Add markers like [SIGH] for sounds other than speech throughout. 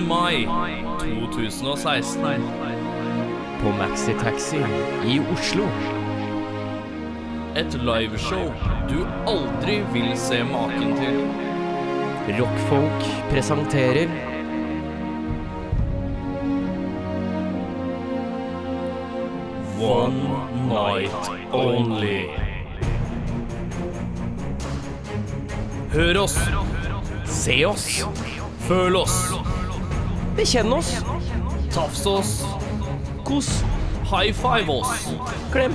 Mai 2016. På Maxi Taxi i Oslo. Et liveshow du aldri vil se maken til. Rockfolk presenterer One night only. Hør oss, Se oss, føl oss, bekjenn oss, tafs oss, kos, high five oss klem,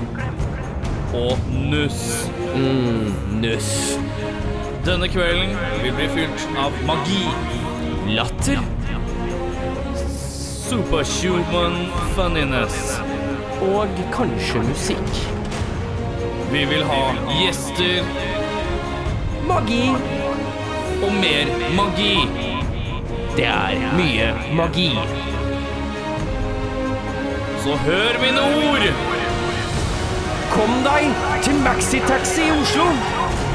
og nuss. nuss, Denne kvelden vil bli fylt av magi, latter superhuman funniness. og kanskje musikk. Vi vil ha gjester Magi. og mer magi. Det er mye magi. Så hør mine ord! Kom deg til Maxitaxi i Oslo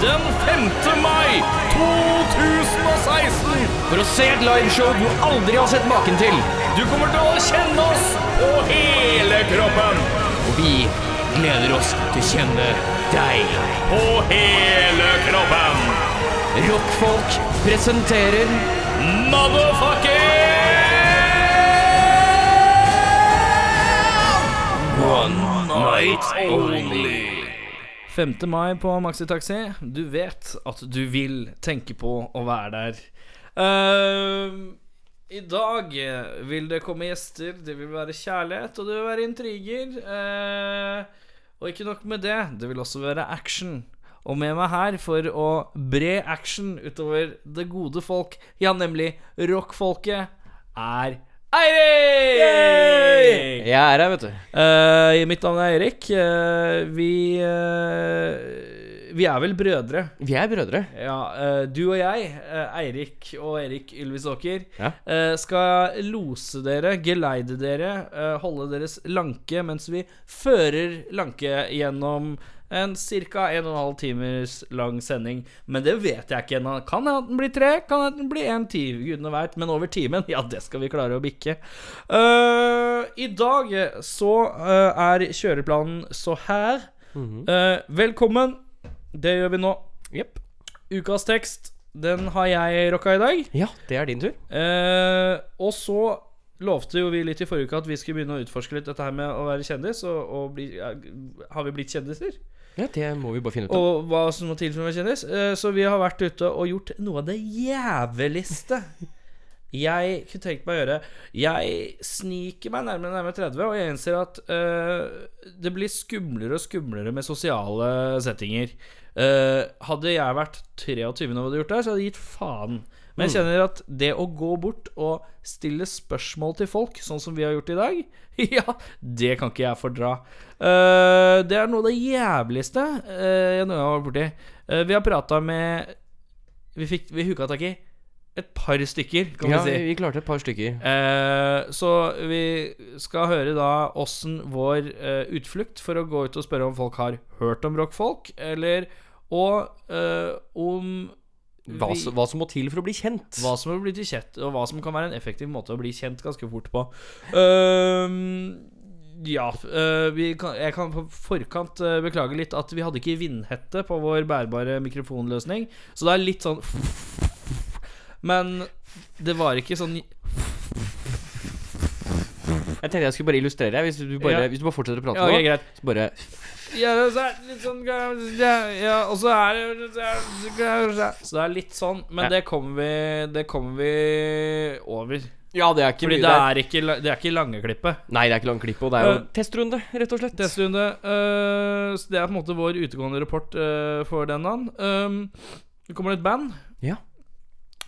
Den 5. mai 2016. for å se et liveshow du aldri har sett maken til. Du kommer til å kjenne oss på hele kroppen. Og vi gleder oss til å kjenne deg. På hele kroppen. Rockfolk presenterer Motherfucking One night only. 5. mai på Maxi Taxi. Du vet at du vil tenke på å være der. Uh, I dag vil det komme gjester, det vil være kjærlighet, og det vil være intriger. Eh, og ikke nok med det, det vil også være action. Og med meg her for å bre action utover det gode folk, ja, nemlig rockfolket, er Eirik! Jeg er her, vet du. Uh, mitt navn er Eirik. Uh, vi uh, Vi er vel brødre. Vi er brødre. Ja, eh, du og jeg, Eirik og Erik Ylvisåker, Ja. eh, skal lose dere, geleide dere, eh, holde deres lanke mens vi fører lanke gjennom en ca. 1 12 timers lang sending. Men det vet jeg ikke ennå. Kan hende den blir tre, kan hende den blir en tid, gudene veit. Men over timen, [LAUGHS] ja, det skal vi klare å bikke. Uh, I dag så uh, er kjøreplanen så her. Eh, velkommen. Det gjør vi nå. Jepp. Ukas tekst, den har jeg rocka i dag. Ja, det er din tur. Eh, og så lovte jo vi litt i forrige uke at vi skulle begynne å utforske litt dette her med å være kjendis. Og, og bli, har vi blitt kjendiser? Ja, Det må vi bare finne ut av. Og hva som må til for å være kjendis? Eh, så vi har vært ute og gjort noe av det jæveligste jeg kunne tenkt meg å gjøre. Jeg sniker meg nærmere nærmere 30, og jeg innser at uh, det blir skumlere og skumlere med sosiale settinger. Uh, hadde jeg vært 23 når jeg hadde gjort det, så hadde jeg gitt faen. Men jeg kjenner at det å gå bort og stille spørsmål til folk, sånn som vi har gjort i dag, [LAUGHS] ja, det kan ikke jeg fordra. Uh, det er noe av det jævligste uh, jeg noen gang har vært borti. Uh, vi har prata med Vi fikk Vi hooka tak i et par stykker, kan Ja, vi si. Ja, vi klarte et par stykker. Eh, så vi skal høre da åssen vår eh, utflukt for å gå ut og spørre om folk har hørt om rockfolk, eller og eh, om Hva, vi- som- hva som må til for å bli kjent. hva som må bli til kjent, og hva som kan være en effektiv måte å bli kjent ganske fort på. Uh, ja vi kan, Jeg kan på forkant eh, beklage litt at vi hadde ikke vindhette på vår bærbare mikrofonløsning. Så det er litt sånn [LAUGHS] Men det var ikke sånn Jeg tenkte jeg skulle bare illustrere. Hvis du bare, Ja. hvis du bare fortsetter å prate Ja, ok, nå, greit. så bare Ja, det er litt sånn Ja, ja og så er det Så det er litt sånn, men Ja. det kommer vi Det kommer vi over. Ja, det er ikke Fordi mye det der. er ikke, la- det er ikke lange klippet. Nei, det er ikke lang klipp, og det er jo Uh, testrunde, rett og slett. Testrunde. øh, så det er på en måte vår utegående rapport øh, for den dagen. Um, det kommer et band. Ja.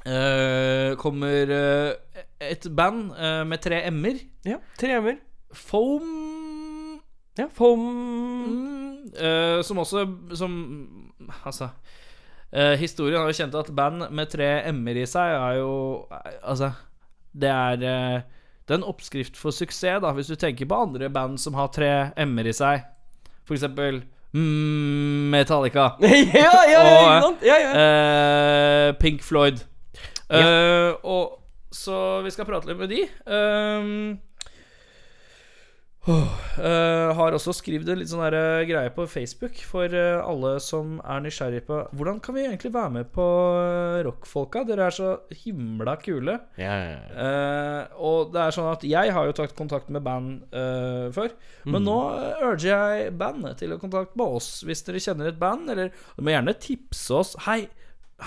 Øh, kommer øh, et band øh, med tre m-er. Ja, tre emmer. Foam Ja, foam Mm, eh, som også Som Altså eh, Historien har jo kjent at band med tre m-er i seg er jo eh, Altså Det er eh, Det er en oppskrift for suksess, da hvis du tenker på andre band som har tre m-er i seg. For eksempel mm, Metallica. [LAUGHS] ja, ja, ja, Og. Ja, ja. Eh, Pink Floyd. Eh, og Så vi skal prate litt med de. Åh, eh, har også skrevet en litt sånn greie på Facebook for alle som er nysgjerrig på Hvordan kan vi egentlig være med på uh, rockfolka? Dere er så himla kule. ja, ja, og det er sånn at jeg har jo tatt kontakt med band før. Mm. Men nå eh, urger jeg bandet til å kontakte med oss hvis dere kjenner et band. Eller du må gjerne tipse oss. Hei,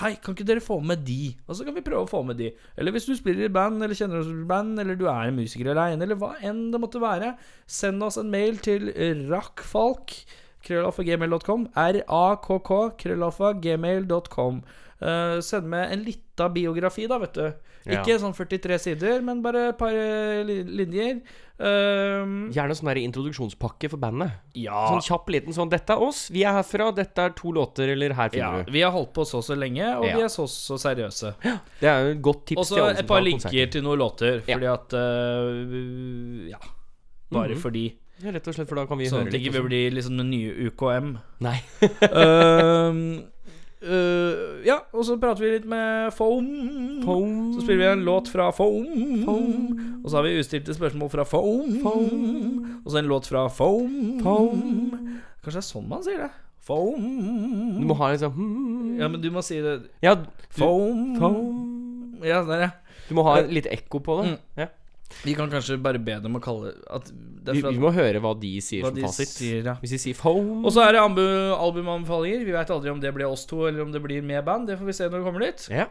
hei, kan ikke dere få med de? Og så kan vi prøve å få med de. Eller hvis du spiller i band, eller kjenner oss i band, eller du er en musiker aleine, eller hva enn det måtte være, send oss en mail til rakkfalk. Krøllalfagmail.com. R-a-k-k. Krøllalfagmail.com. Uh, send med en lita biografi, da, vet du. Ja. Ikke sånn 43 sider, men bare et par eh, linjer. Um, Gjerne sånn der introduksjonspakke for bandet. ja. Sånn kjapp liten sånn 'Dette er oss, vi er herfra, dette er to låter', eller 'Her ja. finner du'. Vi har holdt på så så lenge, og Ja. vi er så så seriøse. Det er jo et godt tips Og til så alle som et par linker til noen låter, Ja. fordi at uh, Ja. Bare Mhm. fordi. Ja, rett og slett, for da kan vi Sånn høre at litt. det ikke blir vil bli liksom den nye UKM. sånn. Nei. um, eh, ja, og så prater vi litt med Foam. Foam. Så spiller vi en låt fra Foam. Og så har vi ustilte spørsmål fra Foam. Og så en låt fra Foam. Kanskje det er sånn man sier det? Foam. Du må ha en sånn hmm. Ja, men du må si det. Ja, du, Foam. foam. Ja, der, ja. du må ha litt ekko på det. Mm. Ja. Vi kan kanskje bare be dem å kalle at Vi, er vi må høre hva de sier hva som de fasit. sier, ja. Hvis de sier foam Og så er det albumanbefalinger. Vi veit aldri om det blir oss to, eller om det blir med band. Det får vi se når vi kommer dit. Ja.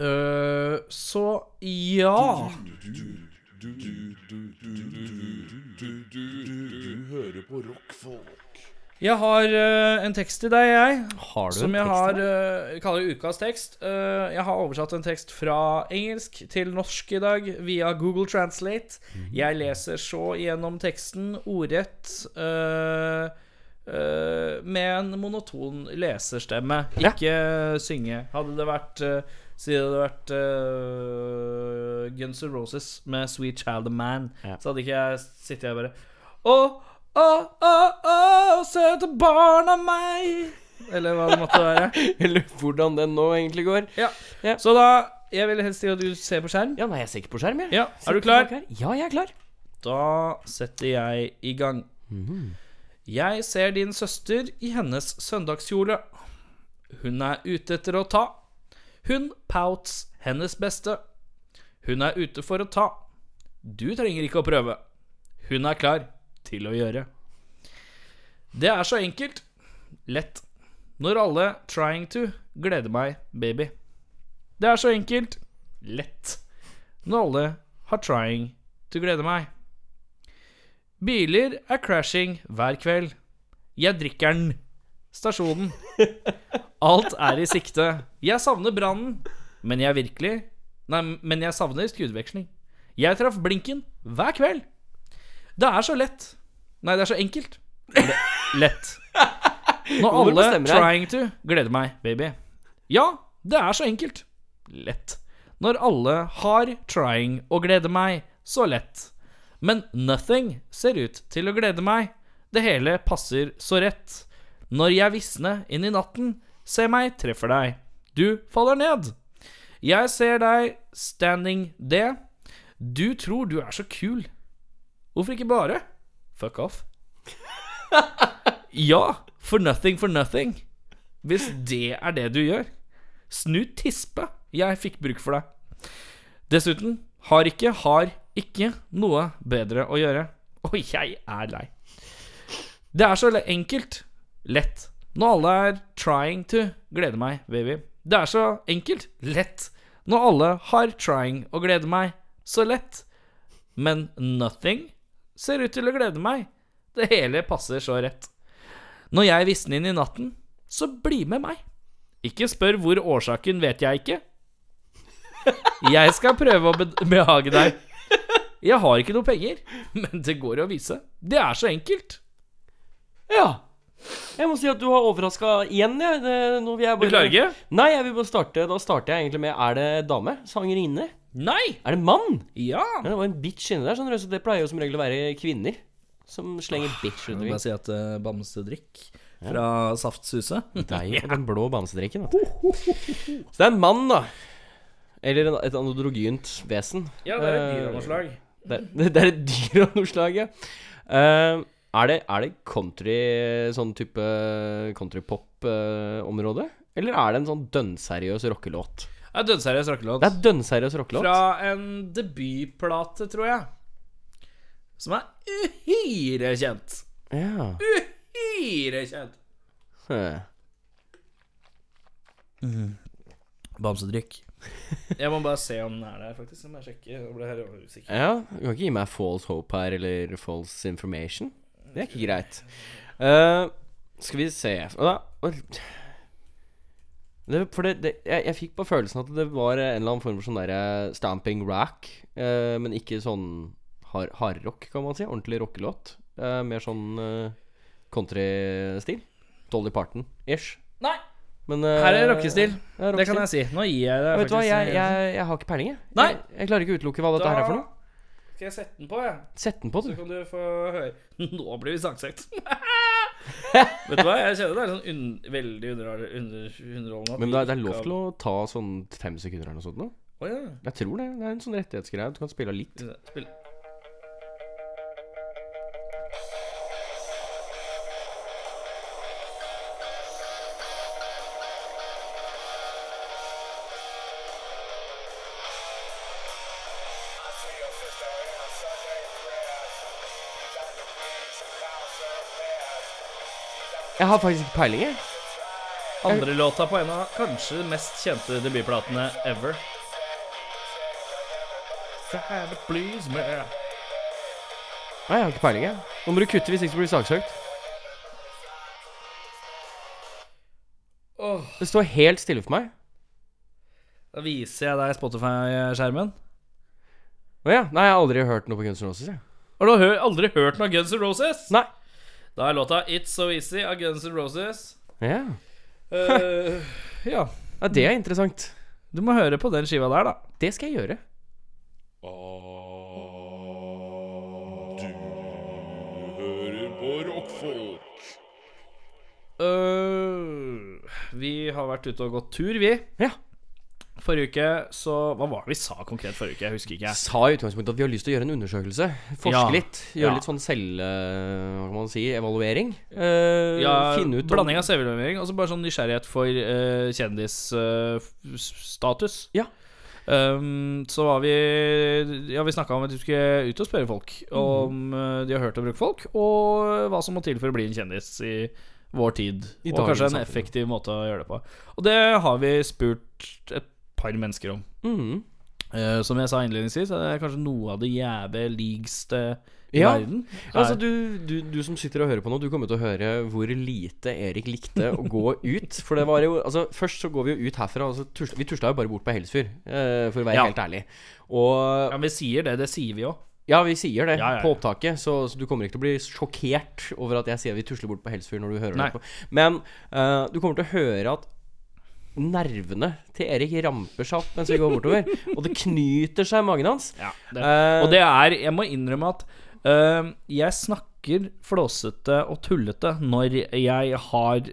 Uh, så ja. Du hører på rockfolk. Jeg har uh, en tekst til deg, jeg. Har du Som en jeg tekst har eh, kaller ukas tekst. Uh, jeg har oversatt en tekst fra engelsk til norsk i dag via Google Translate. Mhm. Jeg leser så gjennom teksten ordrett med en monoton leserstemme. Ja. Ikke synge. Hadde det vært uh, Si det hadde vært uh, Guns N' Roses med 'Sweet Child of Man', Ja. så hadde ikke jeg sittet her bare Å, å, å, å, søte barn av meg Eller hva det måtte være. [LAUGHS] Eller hvordan den nå egentlig går. Ja. Ja. Så da Jeg vil helst at du ser på skjerm. Ja, nei, jeg ser ikke på skjerm, jeg. Ja, Er du klar? Ja, jeg er klar. Da setter jeg i gang. Jeg ser din søster i hennes søndagskjole. Hun er ute etter å ta. Hun pouts hennes beste. Hun er ute for å ta. Du trenger ikke å prøve. Hun er klar til å gjøre. Det er så enkelt. Lett. Når alle trying to gleder meg, baby. Det er så enkelt. Lett. Når alle har trying to glede meg. Biler er crashing hver kveld. Jeg drikker den. Stasjonen. Alt er i sikte. Jeg savner brannen, men jeg virkelig Nei, men jeg savner skuddveksling. Jeg traff blinken hver kveld. Det er så lett. Nei, det er så enkelt. Le lett. Når alle trying to gleder meg, baby. Ja, det er så enkelt. Lett. Når alle har trying å glede meg, så lett. Men nothing ser ut til å glede meg. Det hele passer så rett. Når jeg visner inn i natten, se meg treffer deg. Du faller ned. Jeg ser deg standing det. Du tror du er så kul. Hvorfor ikke bare? Fuck off. [LAUGHS] Ja, for nothing for nothing. Hvis det er det du gjør. Snu tispe. Jeg fikk bruk for deg. Dessuten, har ikke har ikke noe bedre å gjøre. Og jeg er lei. Det er så enkelt. Lett. Når alle er trying to glede meg, baby. Det er så enkelt. Lett. Når alle har trying å glede meg. Så lett. Men nothing ser ut til å glede meg. Det hele passer så rett. Når jeg visner inn i natten, så bli med meg. Ikke spør hvor årsaken, vet jeg ikke. Jeg skal prøve å behage deg. Jeg har ikke noe penger, men det går å vise. Det er så enkelt. Ja. Jeg må si at du har overraska igjen, jeg. Jeg Du klarer ikke? Nei, jeg vil bare starte Da starter jeg egentlig med Er det dame? Sangerinne? Nei! Er det mann? Ja. Ja, det var en bitch inni der, Sånn, så det pleier jo som regel å være kvinner som slenger bitch Jeg rundt vil bare si at uh, Bamsedrikk fra Saftsuset Deg [LAUGHS] og den blå bamsedrikken. vet du. Så det er en mann, da. Eller en, et androgynt vesen. Ja, det er et Eh, dyrenomslag. Det, det, [LAUGHS] det er et dyr av noe slag, ja. Uh, er, det, er det country, sånn type countrypop-område? Eller er det en sånn dønnseriøs rockelåt? Det er dødsseriøs rockelåt. Det er dønnseriøs rockelåt. Fra en debutplate, tror jeg. Som er uhyre kjent. Ja. Uhyre kjent. Mm. Bamsedrikk. Jeg må bare se om den er der, faktisk. Jeg må sjekke. Jeg ble helt usikker. ja. Du kan ikke gi meg false hope her, eller false information. Det er ikke greit. Uh, skal vi se da det, For det, det jeg, jeg fikk på følelsen at det var en eller annen form for sånn derre stamping rack, eh, men ikke sånn hard- hardrock, kan man si. Ordentlig rockelåt. Eh, mer sånn uh, countrystil. Dolly Parton-ish. Nei! Men eh, Her er rockestil. ja, Det kan jeg si. Nå gir jeg deg Vet du hva, jeg, jeg, jeg har ikke peiling, jeg. Nei. Jeg, klarer ikke å utelukke hva dette her er for noe. Skal jeg sette den på, jeg? Sett den på, du. Så kan du få høre. [LAUGHS] Nå blir vi saksøkt. [LAUGHS] [LAUGHS] Vet du hva, jeg kjenner det er sånn un veldig under under underholdende. Men det er, det er lov til å ta sånn fem sekunder eller noe sånt nå? Oh, ja. Jeg tror det. Det er en sånn rettighetsgreie. Du kan spille av litt. Spill. Jeg har faktisk ikke peiling, jeg. Andre låta på en av kanskje mest kjente debutplatene ever. Please, me. Nei, jeg har ikke peiling, jeg. Nå må du kutte hvis ikke så blir du saksøkt. Åh, Det står helt stille for meg. da viser jeg deg Spotify-skjermen. Å ja. Nei, jeg har aldri hørt noe på Guns N' Roses, jeg. Har du hø aldri hørt noe av Guns N' Roses? Nei. Da er låta It's So Easy av Guns N' Roses. Ja. Eh, ja. ja, det er interessant. Du må høre på den skiva der, da. Det skal jeg gjøre. Du hører på rockfolk. Øh, vi har vært ute og gått tur, vi. Ja. Forrige uke så Hva var det vi sa konkret forrige uke? Jeg husker ikke. Jeg sa i utgangspunktet at vi har lyst til å gjøre en undersøkelse. Forske Ja. litt. Gjøre Ja. litt sånn selv... eh, Hva kan man si? Evaluering. Eh, Ja, finne ut Blanding av CV-levering og så bare sånn nysgjerrighet for uh, kjendisstatus. Ja. Um, så var vi Ja, vi snakka om at vi skulle ut og spørre folk om eh, de har hørt om folk og hva som må til for å bli en kjendis i vår tid. I og kanskje en effektiv måte å gjøre det på. Og det har vi spurt et par mennesker om. Mm. Uh, som jeg sa innledningsvis, er det kanskje noe av det jævligste i Ja. verden. Altså, er- du, du, du som sitter og hører på nå, du kommer til å høre hvor lite Erik likte å gå ut. For det var jo Altså, først så går vi jo ut herfra, og så tusla Vi tusla jo bare bort på Helsfyr, uh, for å være Ja. helt ærlig. Og ja, vi sier det. Det sier vi jo. Ja, vi sier det Ja, ja, ja. på opptaket, så, så du kommer ikke til å bli sjokkert over at jeg sier vi tusler bort på Helsfyr når du hører Nei. det. på Men uh, du kommer til å høre at nervene til Erik ramper seg opp mens vi går bortover. [LAUGHS] og det knyter seg i magen hans. Ja, det. uh, Og det er Jeg må innrømme at uh, jeg snakker flåsete og tullete når jeg har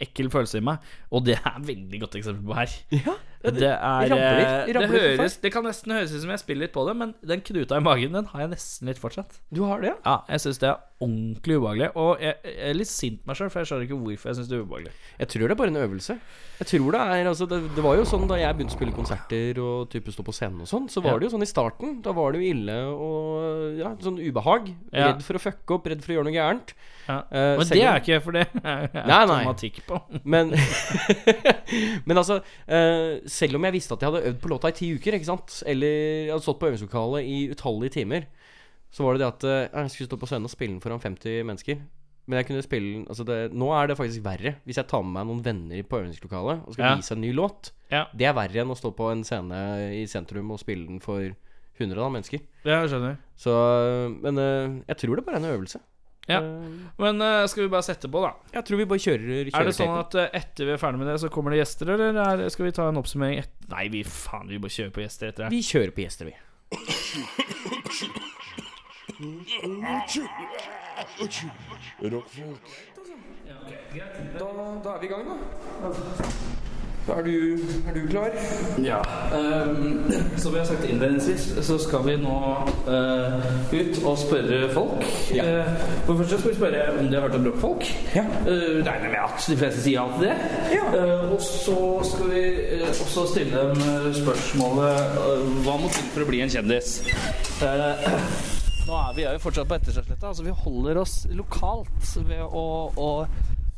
ekkel følelse i meg, og det er et veldig godt eksempel på her. ja, Det er ramper, ramper Det, høres, det kan nesten høres ut som jeg spiller litt på det, men den knuta i magen, den har jeg nesten litt fortsatt. Du har det, ja? Ja, jeg syns det. Ordentlig ubehagelig. Og jeg, jeg er litt sint meg sjøl, for jeg skjønner ikke hvorfor jeg syns det er ubehagelig. Jeg tror det er bare en øvelse. Jeg tror det er altså, det, det var jo sånn da jeg begynte å spille konserter og type stå på scenen og sånn, så var Ja. det jo sånn i starten. Da var det jo ille og ja, sånn ubehag. Ja. Redd for å fucke opp, redd for å gjøre noe gærent. Ja. Uh, Men det er ikke, for det er nei. automatikk på. [LAUGHS] Men [LAUGHS] Men altså uh, Selv om jeg visste at jeg hadde øvd på låta i ti uker, ikke sant Eller jeg hadde stått på øvingslokalet i utallige timer, så var det det at eh, jeg skulle stå på scenen og spille den foran 50 mennesker. Men jeg kunne spille den altså det, Nå er det faktisk verre. Hvis jeg tar med meg noen venner på øvingslokalet og skal Ja. vise en ny låt, Ja, det er verre enn å stå på en scene i sentrum og spille den for 100 da, mennesker. jeg skjønner. Så Men eh, jeg tror det bare er en øvelse. Ja. Eh, Men uh, skal vi bare sette på, da? jeg tror vi bare kjører, kjører Er det sånn at uh, etter vi er ferdig med det, så kommer det gjester, eller er, skal vi ta en oppsummering et Nei, vi faen, vi bare kjører på gjester etter det. Vi kjører på gjester, vi. [COUGHS] [COUGHS] Rockfolk. Da, da er vi i gang, da. Er du, er du klar? Ja. Um, som jeg har sagt innledningsvis, så skal vi nå uh, ut og spørre folk. Ja. Uh, for det første skal vi spørre om de har hørt om rockfolk. Ja. Uh, regner med at de fleste sier ja til det. Ja. Uh, og så skal vi også stille dem spørsmålet hva må til for å bli en kjendis. Eh, nå er vi er jo fortsatt på Etterstadsletta. Altså vi holder oss lokalt ved å, å,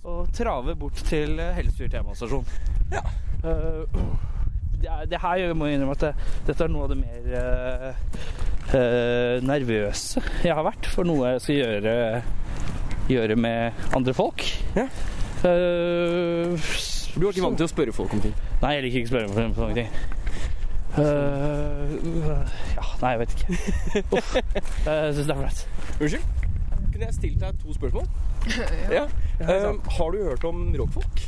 å trave bort til Helsfyr temastasjon. Ja. Uh, det, er, det her jeg må jeg innrømme at det, dette er noe av det mer uh, uh, nervøse jeg har vært for noe jeg skal gjøre, gjøre med andre folk. Ja. Du er ikke vant til å spørre folk om ting? Nei, jeg liker ikke å spørre folk om ting. Eh, ja, nei, jeg vet ikke. [LAUGHS] Uff, jeg syns det er flaut. Unnskyld? Kunne jeg stilt deg to spørsmål? [LAUGHS] ja. Um, har du hørt om rockfolk?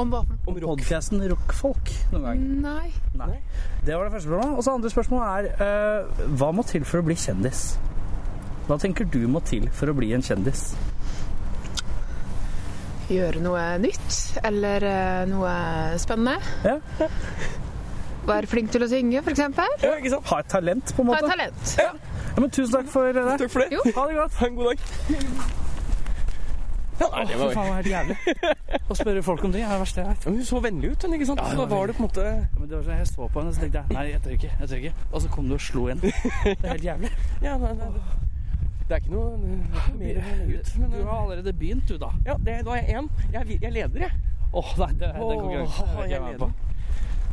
Om hva? Om rock? Podkasten Rockfolk noen gang? Nei. Nei. Det var det første spørsmålet. Og så andre spørsmål er uh, hva må til for å bli kjendis? Hva tenker du må til for å bli en kjendis? Gjøre noe nytt eller eh, noe spennende. Ja. [LAUGHS] Være flink til å synge, f.eks. Ja, ikke sant? Ha et talent, på en måte. Ha et talent. Ja, men tusen takk for det. Takk for det. Jo. Ha det godt. Ha en god dag. Ja, nei, det var var faen, det helt jævlig. Å spørre folk om det er det verste jeg vet. Ja, men Hun så vennlig ut, hun, ikke sant? Ja, det da var var det på en måte Men det var sånn, Jeg så på henne og så tenkte jeg nei, jeg tør ikke. jeg tør ikke Og så kom du og slo igjen. Det er helt jævlig. [LAUGHS] Ja, nei, nei, det, det er ikke noe det er ikke mer å legge ut. Men, Du har allerede begynt, du, da. ja, det, da er jeg én. Jeg, jeg leder, jeg. Åh, nei, det, det konkurransen Åh, vil ikke jeg jeg være med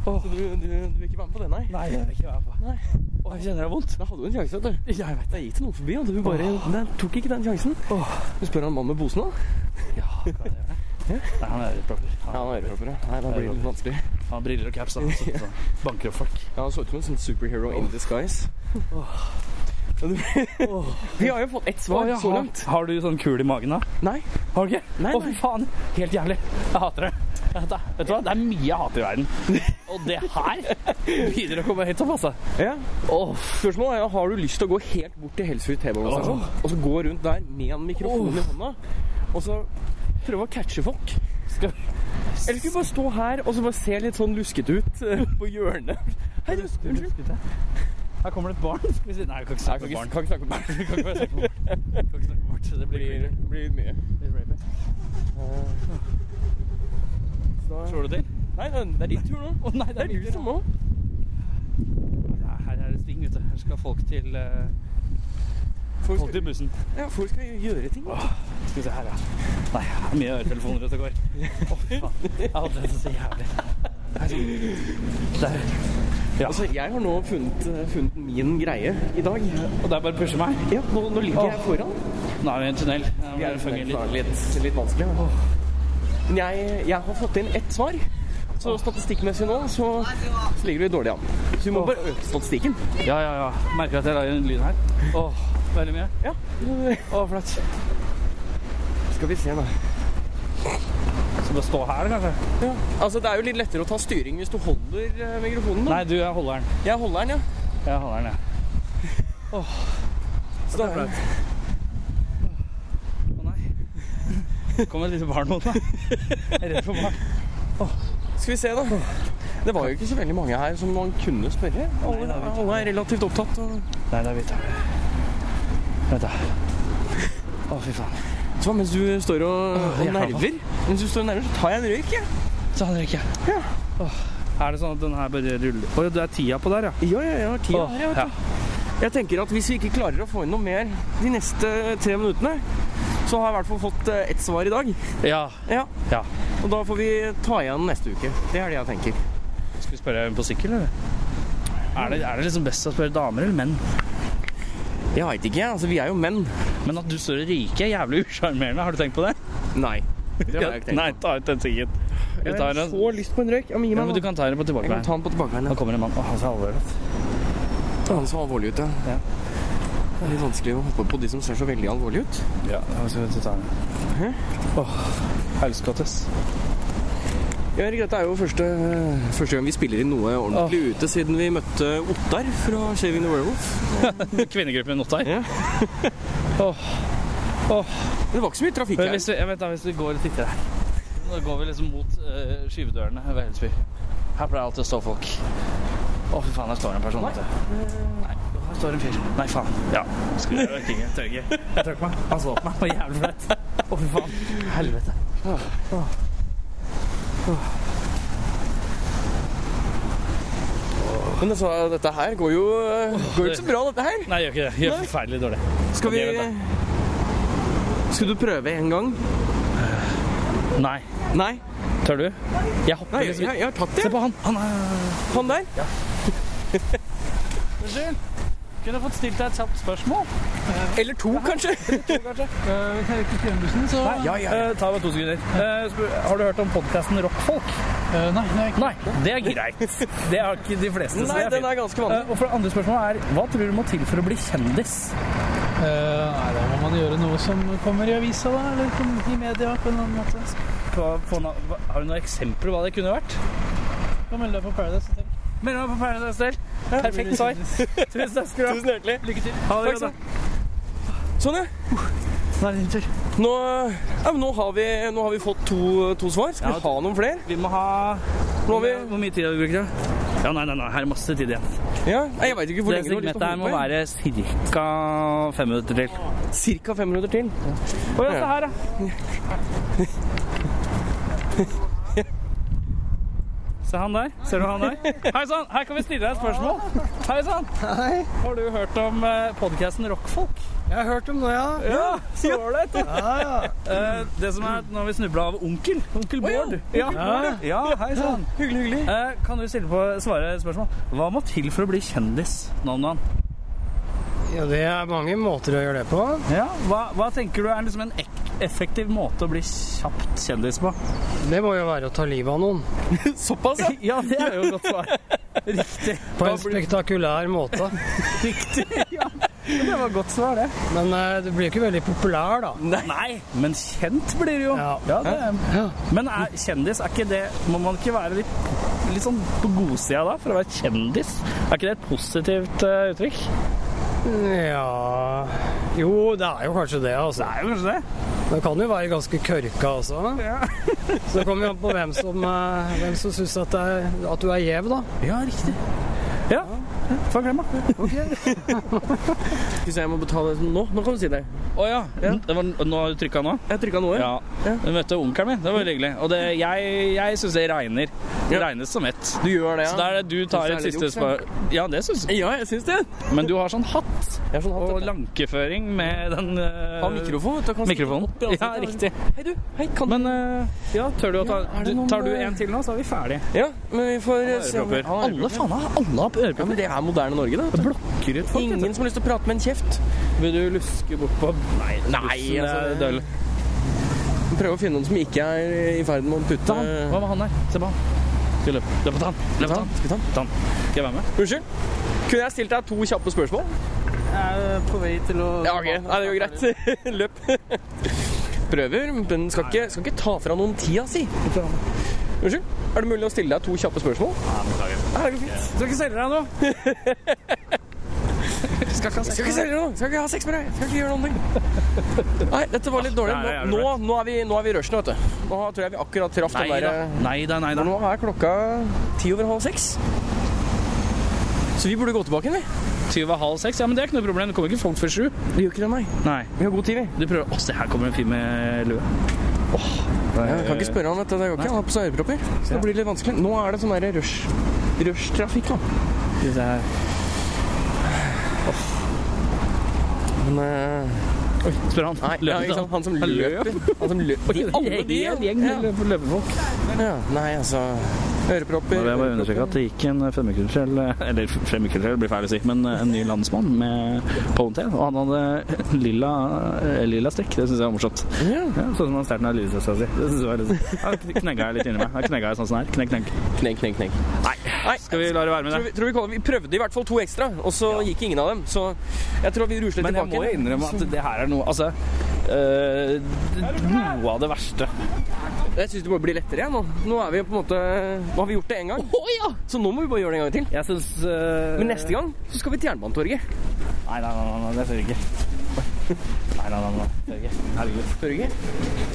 på. Så du, du, du vil ikke være med på det, nei? Nei, jeg vil ikke være med på. Nei. Åh, jeg kjenner det er vondt. Da hadde du en sjanse, vet du. Jeg vet jeg gikk til noen forbi, og du bare den, tok ikke den sjansen. Du spør han mannen med posen, da? Ja, kan jeg gjøre det? Nei, han er ørepropper. Ja, han er ørepropper, ja. Nei, da blir det litt vanskelig. Han har briller og caps. da. [LAUGHS] Så, så, banker opp folk. Ja, han så ut som en sånn superhero in disguise. Oh. [LAUGHS] Vi har jo fått ett svar ja, så langt. Har du sånn kul i magen, da? Nei. Har du ikke? Å, fy faen. Helt jævlig. Jeg hater det. Vet du hva? Det er mye jeg hater i verden. Og det her begynner å komme høyt opp, altså. Ja. Spørsmålet er har du lyst til å gå helt bort til Helsfyr T-banestasjon og så gå rundt der med en mikrofon i hånda og så prøve å catche folk? Skal Eller skal vi bare stå her og så bare se litt sånn luskete ut eh, på hjørnet? Hei, du, unnskyld. Her kommer det et barn. Vi Nei, vi kan ikke snakke om barn. kan ikke snakke om barn. Kan ikke snakke om barn. Vi. Det blir blir, mye. Så Slår du til? Nei, det det er din tur nå. Å nei, Det er du som må. Ja, her er det sving, vet du. Her skal folk til uh, Folk Folk til bussen. ja, folk skal gjøre ting. Skal vi se her, ja. Nei, det er mye øretelefoner ute og går. [LAUGHS] Å, oh, faen. Jeg hadde det så jævlig. Det er Der. Ja. Altså, jeg har nå funnet, eh, funnet min greie i dag. Og det er bare å pushe meg. Ja, nå, nå ligger jeg foran. Nå er vi i en tunnel. Det er litt. litt, litt vanskelig. Ja. Men jeg, jeg har fått inn ett svar. Så statistikkmessig nå så, så ligger vi dårlig an. Så vi må bare øke statistikken. Ja, ja, ja. Merker at jeg lager en lyd her. Åh, veldig mye. Ja. Åh, flaut. Skal vi se, da. Så bare stå her, kanskje? Ja. Altså, Det er jo litt lettere å ta styring hvis du holder eh, mikrofonen. Da. Nei, du, jeg holder den. Jeg holder den, ja. Jeg holder den, ja. Så da, Å nei. Det kom et lite barn mot meg. Jeg er redd for barn. skal vi se, da. Det var jo ikke så veldig mange her som man kunne spørre. Alle, alle er relativt opptatt. Og... Nei, det er hvit. Vent, da. Å, fy faen. Så mens du står og, og jeg er klar, nerver, mens du står og nerver, så tar jeg en røyk, jeg. Så en røyk, Ja. Er det sånn at den her bare ruller Å ja, det er tida på der, ja. Ja, ja, ja. Tida Åh, her, ja. Jeg tenker at hvis vi ikke klarer å få inn noe mer de neste tre minuttene, så har jeg i hvert fall fått eh, ett svar i dag. Ja. Ja. ja. Og da får vi ta igjen neste uke. Det er det jeg tenker. Skal vi spørre på sykkel, eller? Er det, er det liksom best å spørre damer eller menn? Jeg veit ikke, jeg. Altså, vi er jo menn. Men at du står og ryker, er jævlig usjarmerende. Har du tenkt på det? Nei. Det har jeg ikke tenkt Nei, ta ut den siggen. På. Jeg har så lyst på en røyk. Ja, men ja, men du kan ta den på Jeg kan tilbakeveien. ta den på tilbakeveien. Nå kommer en mann. Å, han ser alvorlig ut. Han så alvorlig ut, ja. Det er litt vanskelig å hoppe på de som ser så veldig alvorlige ut. Ja, jeg skal ta den. Åh, helskottes. Ja, Erik, dette er jo første, første gang vi spiller inn noe ordentlig ute siden vi møtte Ottar fra Shaving the Werewolf. [LAUGHS] Kvinnegruppen Ottar. Ja. [LAUGHS] Åh. Åh. Det var ikke så mye trafikk her. hvis vi, jeg vet da, hvis vi går litt etter her Nå går vi liksom mot uh, skyvedørene ved Helsby. Her pleier alltid å stå folk. Å, fy faen, der står en person. Nei. du. Nei, her står en fyr. Nei, faen. Ja. Skulle jeg ikke. Tør ikke. Jeg tør ikke meg. Han så på meg. på var jævlig flaut. Å, fy faen. Helvete. Men altså, dette her går jo, går jo ikke så bra, dette her. Nei, gjør ikke det. Gjør forferdelig dårlig. Skal vi Skal du prøve en gang? Nei. Nei. Tør du? Jeg hopper Nei, jeg, liksom. jeg, jeg har tatt det. Se på han. Han er Han der. Unnskyld. Kunne fått stilt deg et kjapt spørsmål? Eller to, kanskje. Ja, ja, ta meg to sekunder. Uh, spør- har du hørt om podkasten Rockfolk? Eh, nei, nei, Nei, det er greit. [LAUGHS] Det har ikke de fleste. så Nei, det er den er ganske vanlig. Eh, og for det andre spørsmålet er Hva tror du må til for å bli kjendis? Eh, nei, da må man gjøre noe som kommer i avisa, da, eller i media på en annen måte. På, på, har du noen eksempler på hva det kunne vært? Kan melde deg på Paradise Hotel. Meld deg på Paradise Hotel. Perfekt svar. [LAUGHS] Tusen takk skal du ha. Tusen hjertelig. Lykke til. Ha det godt. Sånn, ja. Nå er det din tur. Nå, ja, nå, har, vi, nå har vi fått to, to svar. Skal vi ha noen flere? Vi må ha Hvor mye tid har vi brukt? da? Ja, nei, nei, nei, her er masse tid igjen. ja, jeg vet ikke hvor Det lenge du har lyst til å her må være ca. fem minutter til. Cirka fem minutter til. Å ja, se her, ja. [LAUGHS] Se han der. Ser du han der? Hei sann, her kan vi stille deg et spørsmål. Hei sann. Har du hørt om uh, podkasten Rockfolk? Jeg har hørt om det, ja. Ja, så ålreit. ja. det som er nå har vi snubla av onkel. Onkel ja, Bård. Ja, ja, hei sann. Hyggelig, hyggelig. Eh, kan du stille på, svare et spørsmål? Hva må til for å bli kjendis? Nonnan? Ja, det er mange måter å gjøre det på. Ja, hva, hva tenker du er liksom en ek effektiv måte å bli kjapt kjendis på? Det må jo være å ta livet av noen. [LAUGHS] Såpass, ja. Ja, det er jo et godt svar. Riktig. På en spektakulær måte. [LAUGHS] Riktig. Ja. Det var godt svar, det. Men uh, du blir ikke veldig populær, da. Nei, men kjent blir det jo. Ja. det, men er, kjendis, er ikke det Må man ikke være litt, litt sånn på godsida da, for å være kjendis? Er ikke det et positivt uh, uttrykk? Ja Jo, det er jo kanskje det, altså. Det er jo kanskje det. Det kan jo være ganske kørka også. Så det kommer jo an på hvem som, eh, hvem som syns at, at du er gjev, da. Ja, riktig. Ja. Få klem, da. Hvis vi jeg må betale nå. Nå kan du si det. Å ja. Det var, nå har du trykka nå? Jeg trykka noe. Ja. Du møtte onkelen min. Det var veldig hyggelig. Og det, jeg, jeg syns det regner. Det Ja. regnes som ett. Du gjør det, ja? Så da er det du tar Synes et siste spørsmål. Ja, det syns jeg. Ja, jeg syns det. Men du har sånn hatt er sånn hatt, og lankeføring med den uh, Ha mikrofon, vet du. Kan Mikrofonen. opp i Ja, riktig. Hei, du. Hei, kan Men uh, ja, tør du å ta Ja, du, Tar du eh, en til nå, så er vi ferdig. Ja, men vi får eh, se om har Alle faen har alle har Ja, men det er moderne Norge, da. Det blokker ut folk. Ingen som har lyst til å prate med en kjeft. Vil du luske bort på Nei, Nei, altså, det er døll. Prøve å finne noen som ikke er i ferd med å putte han. Hva med han der? Se på han. Skal vi løpe? Løp på han. Løp på han. Skal vi ta den? Ta han. Skal jeg være med? Unnskyld? Kunne jeg stilt deg to kjappe spørsmål? Jeg er på vei til å Ja, ok. Nei, det går greit. [LAUGHS] Løp. Prøver, men skal ikke, skal ikke ta fra noen tida si. Unnskyld? Er det mulig å stille deg to kjappe spørsmål? Ja, det går fint. Skal ikke selge deg nå. [LAUGHS] Skal ikke ha Skal ikke selge deg nå! Skal ikke ha sex med deg! Skal ikke gjøre noen ting! [LAUGHS] Nei, dette var litt dårlig. det Nå, nå, nå er vi, nå er vi i rushen, vet du. Nå tror jeg vi akkurat traff den der Nei da, nei da. Nå er klokka ti over halv seks. Så vi burde gå tilbake, vi. Ti over halv seks. Ja, men det er ikke noe problem. Det kommer ikke folk før sju. Vi gjør ikke det, nei. Nei. Vi har god tid, vi. Du prøver Å, se her kommer en fyr med lue. Jeg kan ikke spørre han, vet du. Det går ikke. Han har på seg ørepropper. Så det blir litt vanskelig. Nå er det sånn rushtrafikk, rush nå. vi se her. Men uh... Oi, spør han. Nei, ja, ikke sant? han som løper. Han som løper. Alle de, løpefolk. ja. Nei, altså Ørepropper. Jeg bare understreke at det gikk en fremmedkulturell Eller fremmedkulturell blir feil å si, men en ny landsmann med ponytail. Og han hadde [LAUGHS] lilla, lilla strikk. Det syns jeg var morsomt. Ja. Ja, sånn som han starten av lillesøstera si. Det syns jeg var litt knegga jeg litt inni meg. Da knegga jeg sånn som her. er. Knegg, knegg. Knegg, knegg, knegg. Nei, Skal vi la det være med tror det? vi, tror vi, vi prøvde i hvert fall to ekstra, og så gikk ingen av dem. Så jeg tror vi rusler Men jeg tilbake. må innrømme at det her er noe Altså øh, Noe av det verste. Jeg syns det må bli lettere igjen nå. Nå er vi på en måte Nå har vi gjort det én gang. Så nå må vi bare gjøre det en gang til. Jeg synes, øh, Men neste gang så skal vi til Jernbanetorget. Nei, nei, nei, nei, det ser jeg ikke. Nei, nei, nei, nei, ikke. Herregud.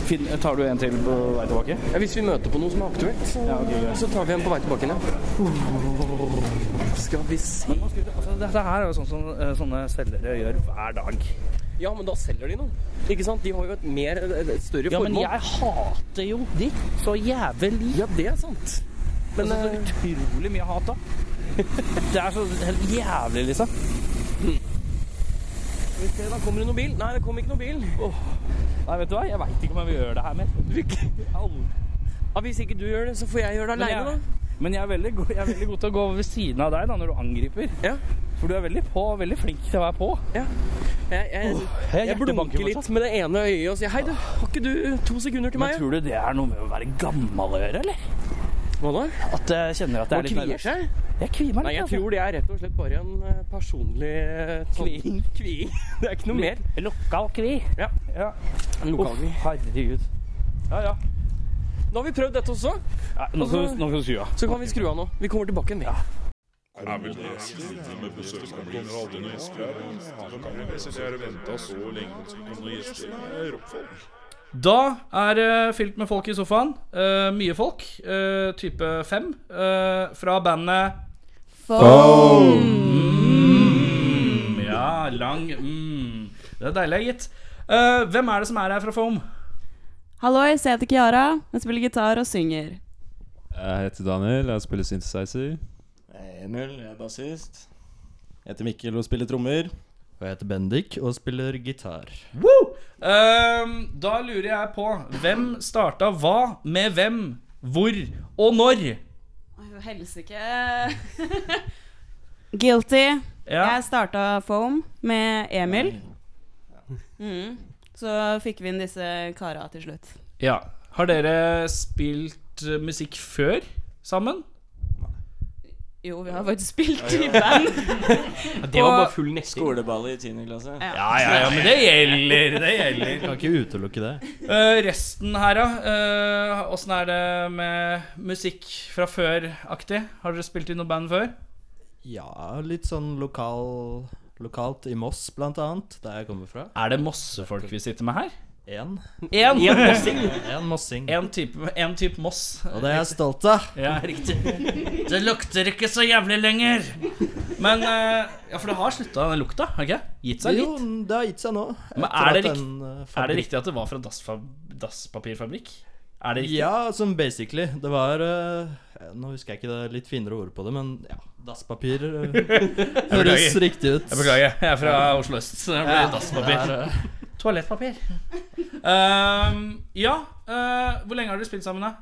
Finn, tar du en til på vei tilbake? Ja, hvis vi møter på noe som er aktuelt, så, Ja, okay, så tar vi en på vei tilbake igjen. Skal vi se Altså, dette her er jo sånn som øh, sånne selgere gjør hver dag. Ja, men da selger de noe. Ikke sant? De har jo et mer et større Ja, men jeg hater jo de så jævlig. Ja, det er sant. Men det er eh, så utrolig mye hat da. [LAUGHS] Det er så helt jævlig, liksom. skal da kommer det noen bil. Nei, det kom ikke noen bil. Nei, vet du hva? Jeg veit ikke om jeg vil gjøre det her mer. Ja, hvis ikke du gjør det, så får jeg gjøre det aleine, da. Men jeg er, veldig god, jeg er veldig god til å gå ved siden av deg da, når du angriper. Ja. For du er veldig på, veldig flink til å være på. ja. Jeg, jeg, jeg jeg blunker litt med det ene øyet og sier hei, du, har ikke du to sekunder til Men meg? tror du det er noe med å være gammel å gjøre, eller? Hva da? At jeg kjenner at jeg er litt nervøs? seg? Jeg kvier meg litt. Nei, jeg altså. tror det er rett og slett bare en eh, personlig eh, sånn- Kviing. [LAUGHS] Det er ikke noe mer. Lokal kvi. Ja. Ja. En Uff, lokalkvi. herregud. Ja, ja. Da har vi prøvd dette også, ja nå, skal du, nå skal du skru av. så kan vi skru av nå. Vi kommer tilbake igjen, vi. Er vel det med er? Kan det er. Da er det fylt med folk i sofaen. Uh, mye folk. Uh, type fem. eh, fra bandet mm, Ja, lang mm. Det er deilig, gitt. Eh, hvem er det som er her fra Foam? Hallois, jeg heter Kiara. Jeg spiller gitar og synger. Jeg heter Daniel, jeg spiller synthesizer. Emil, jeg er bassist. Jeg heter Mikkel og spiller trommer. Og jeg heter Bendik og spiller gitar. Um, da lurer jeg på hvem starta hva med hvem, hvor og når? Helsike. [LAUGHS] Guilty. Ja. Jeg starta Foam med Emil. Mm. Så fikk vi inn disse kara til slutt. ja. Har dere spilt eh, musikk før sammen? Jo, vi har faktisk spilt i band. [LAUGHS] Det var bare full netting. Skoleball i 10. klasse. Ja. Ja, ja, ja, men det gjelder. Det gjelder. Kan ikke utelukke det. Uh, resten her, da? Eh, Åssen er det med musikk fra før-aktig? Har dere spilt i noe band før? Ja, litt sånn lokal lokalt i Moss, blant annet, der jeg kommer fra. Er det Mossefolk vi sitter med her? Én. Én mossing. En mossing. En type, en type Moss. Og det er jeg stolt av. Ja, riktig. Det lukter ikke så jævlig lenger. Men eh, Ja, for det har slutta, den lukta? Har ikke? Gitt seg litt? Jo, det har gitt seg nå. Men er det, den, eh, er det riktig at det var fra dasspapirfabrikk? Er det riktig? Ja, som basically. Det var uh, Nå husker jeg ikke det litt finere ord på det, men ja. Dasspapir eh, [LAUGHS] høres riktig ut. Jeg beklager. Jeg er fra Oslo øst, så det blir dasspapir. det er, uh... Toalettpapir. um, ja. eh, hvor lenge har dere spilt sammen, da?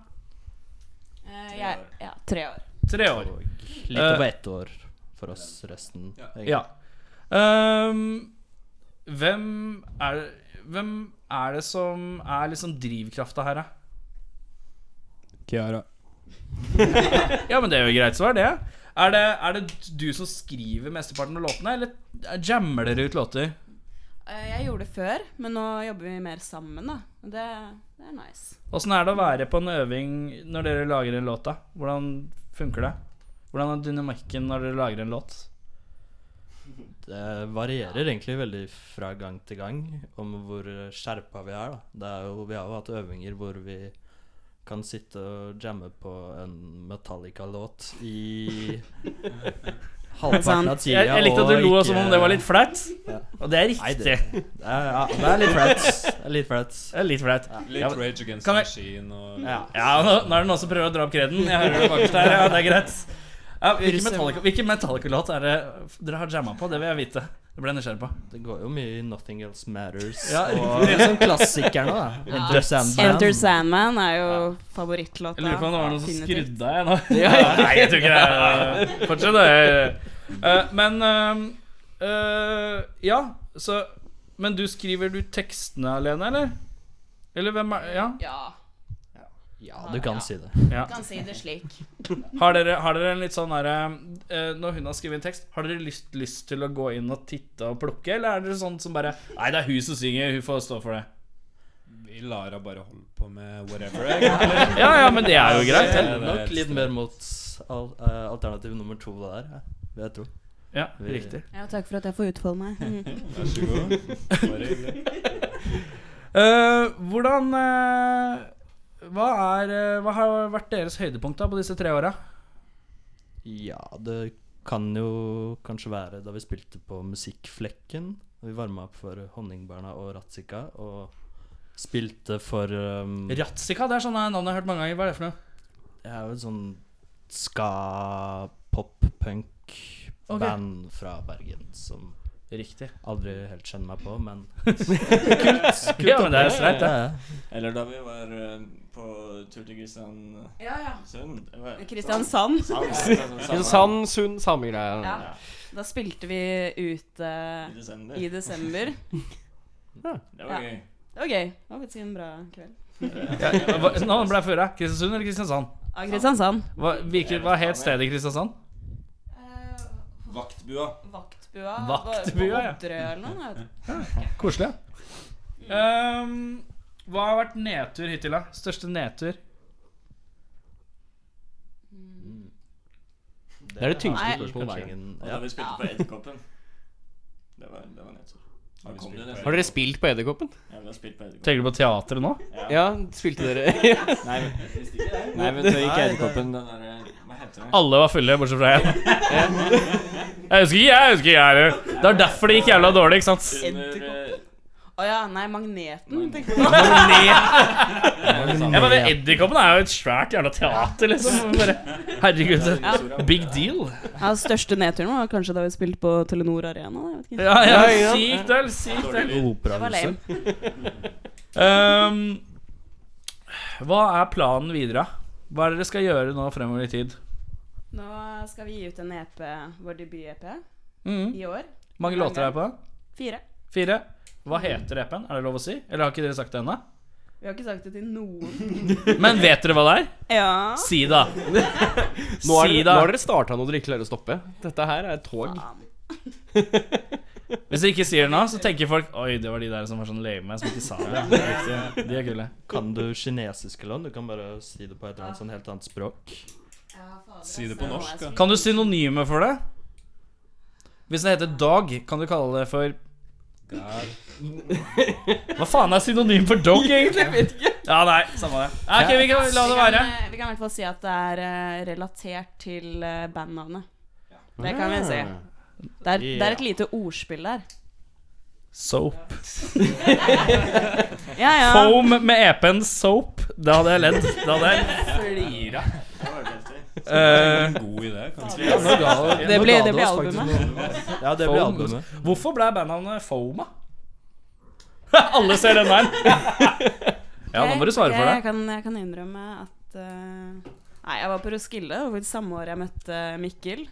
Eh, jeg, ja, tre år. Tre år. og litt over ett år for oss resten. egentlig. Ja. Um, hvem er Hvem er det som er liksom drivkrafta her, da? Kiara. [LAUGHS] Ja, men det er jo greit svar, det. Er det, er det du som skriver mesteparten av låtene, eller jammer dere ut låter? Eh, jeg gjorde det før, men nå jobber vi mer sammen, da. Det, det er nice. Åssen er det å være på en øving når dere lager en låt, da? Hvordan funker det? Hvordan er dynamikken når dere lager en låt? Det varierer egentlig veldig fra gang til gang om hvor skjerpa vi er. Da. Det er jo, vi har jo hatt øvinger hvor vi kan sitte og jamme på en Metallica-låt i [LAUGHS] halvparten av tida. Jeg, jeg likte at du lo ikke- som om det var litt flaut. Ja. Og det er Nei, riktig. det, det, er, ja, det er litt flaut. Litt flaut. Litt flaut. Litt Ja, Rage Against the Machine og Ja. Ja, nå, nå er det noen som prøver å dra opp kreden. Jeg hører det bakerst der. Ja, det er greit. Ja, hvilken Metallica, hvilke Metallica-låt er det dere har jamma på? Det vil jeg vite. Det ble jeg nysgjerrig på. Det går jo mye i Nothing Else Matters. Ja, og sånn klassikerne, da. Enter Sandman. Enter Sandman er jo favorittlåta. Jeg lurer på om det var noen som skrudde av, jeg nå. [LAUGHS] [LAUGHS] Nei, jeg tror ikke det. Fortsett, det. Uh, men uh, uh, Ja, så Men du skriver du tekstene alene, eller? Eller hvem er Ja. Ja. Ja, du kan si det. ja. Kan si det slik. [LAUGHS] Har dere, har dere en litt sånn derre eh, Når hun har skrevet en tekst, har dere lyst, lyst til å gå inn og titte og plukke, eller er dere sånn som bare Nei, det er hun som synger, hun får stå for det. Vi lar henne bare holde på med whatever. [LAUGHS] Ja, ja, men det er jo greit. Det er nok litt mer mot eh, alternativ nummer to det der, vil jeg tro. Ja, Vi- riktig. Ja, takk for at jeg får utfolde meg. [LAUGHS] Mm. Vær så god. Bare hyggelig. Uh, hvordan eh, hva, er, eh, hva har vært deres høydepunkt da på disse tre åra? Ja, det kan jo kanskje være da vi spilte på Musikkflekken. Vi varma opp for Honningbarna og Ratzika, og spilte for um, Ratzika, det er sånne navn jeg har hørt mange ganger. Hva er det for noe? Det er jo et sånn ska-pop-punk-band fra Bergen som Riktig. aldri helt skjønner meg på, men [LAUGHS] [LAUGHS] Kult Ja, men det er streit, det. Ja, ja. Eller da vi var eh, på tur til Kristiansund [LAUGHS] Ja, ja. Kristiansand. Kristiansand, Sund, samme greia. Ja. Da spilte vi ute I desember. i desember. Det var Ja. gøy. Det var gøy. Det var faktisk en bra kveld. Nå ble jeg føra. Kristiansund eller Kristiansand? Ja, Kristiansand. Hva, hvilket, hva het stedet i Kristiansand? Vaktbua. Vaktbua. Vaktbua, ja. Eller noe. jeg. Koselig. Um, hva har vært nedtur hittil, da? Største nedtur? Det er det tyngste spørsmålet ja. da vi spilte på Edderkoppen. Det var, det var nedtur. Har, Har dere spilt på Edderkoppen? Ja, vi har spilt på Edderkoppen. Tenker du på teatret nå? Ja, spilte dere [LAUGHS] Nei, men. Nei, men det gikk Edderkoppen, den derre Hva heter det? Alle var fulle, bortsett fra jeg. [LAUGHS] Jeg husker ikke, jeg husker ikke jeg heller. Det var derfor det gikk jævla dårlig, ikke sant? Under eh, Å ja, nei, Magneten. tenkte jeg. Jeg bare, Edderkoppen er jo et svært jævla teater, liksom. Bare, herregud, big deal. Ja, største nedturen var kanskje da vi spilte på Telenor Arena. Jeg vet ikke. Ja, ja, sykt vel, sykt vel. Det var lame. Ehm, hva er planen videre? Hva er det dere skal gjøre nå fremover i tid? Nå skal vi gi ut en EP, vår debut-EP, mm. i år. Mange låter er det på? Fire. Fire. Hva heter EP-en? Er det lov å si? Eller har ikke dere sagt det ennå? Vi har ikke sagt det til noen. [LAUGHS] Men vet dere hva det er? Ja. Si da. [LAUGHS] Nå har Si dere, da. nå har dere starta noe dere ikke klarer å stoppe. Dette her er et tog. [LAUGHS] Hvis dere ikke sier det nå, så tenker folk Oi, det var de der som var sånn lame som ikke sa det. Det er. De er kule. Kan du kinesisk eller noe? Du kan bare si det på et eller annet sånn helt annet språk. Si det på norsk, da. Kan du synonyme for det? Hvis det heter dog, kan du kalle det for Hva faen er synonym for dog, egentlig? vet ikke. Ja, nei, samme det. Ja, ok, vi kan la det Vi kan, være. eh, vi kan i hvert fall si at det er eh, relatert til eh, bandnavnet. Det kan vi si. Det er, det er et lite ordspill der. Soap. [LAUGHS] Ja, ja. Foam med EP-en Soap. Det hadde jeg ledd. Det hadde jeg flira. Eh, God idé, kanskje. Ja, nå ga- Det blir- det albumet. Ja, det blir albumet. Hvorfor ble bandnavnet Foma? [LAUGHS] Alle ser den veien. [LAUGHS] Ja, nå må du svare for for Jeg det. kan, jeg kan innrømme at uh, Nei, jeg var på Roskilde. Det samme år jeg møtte Mikkel.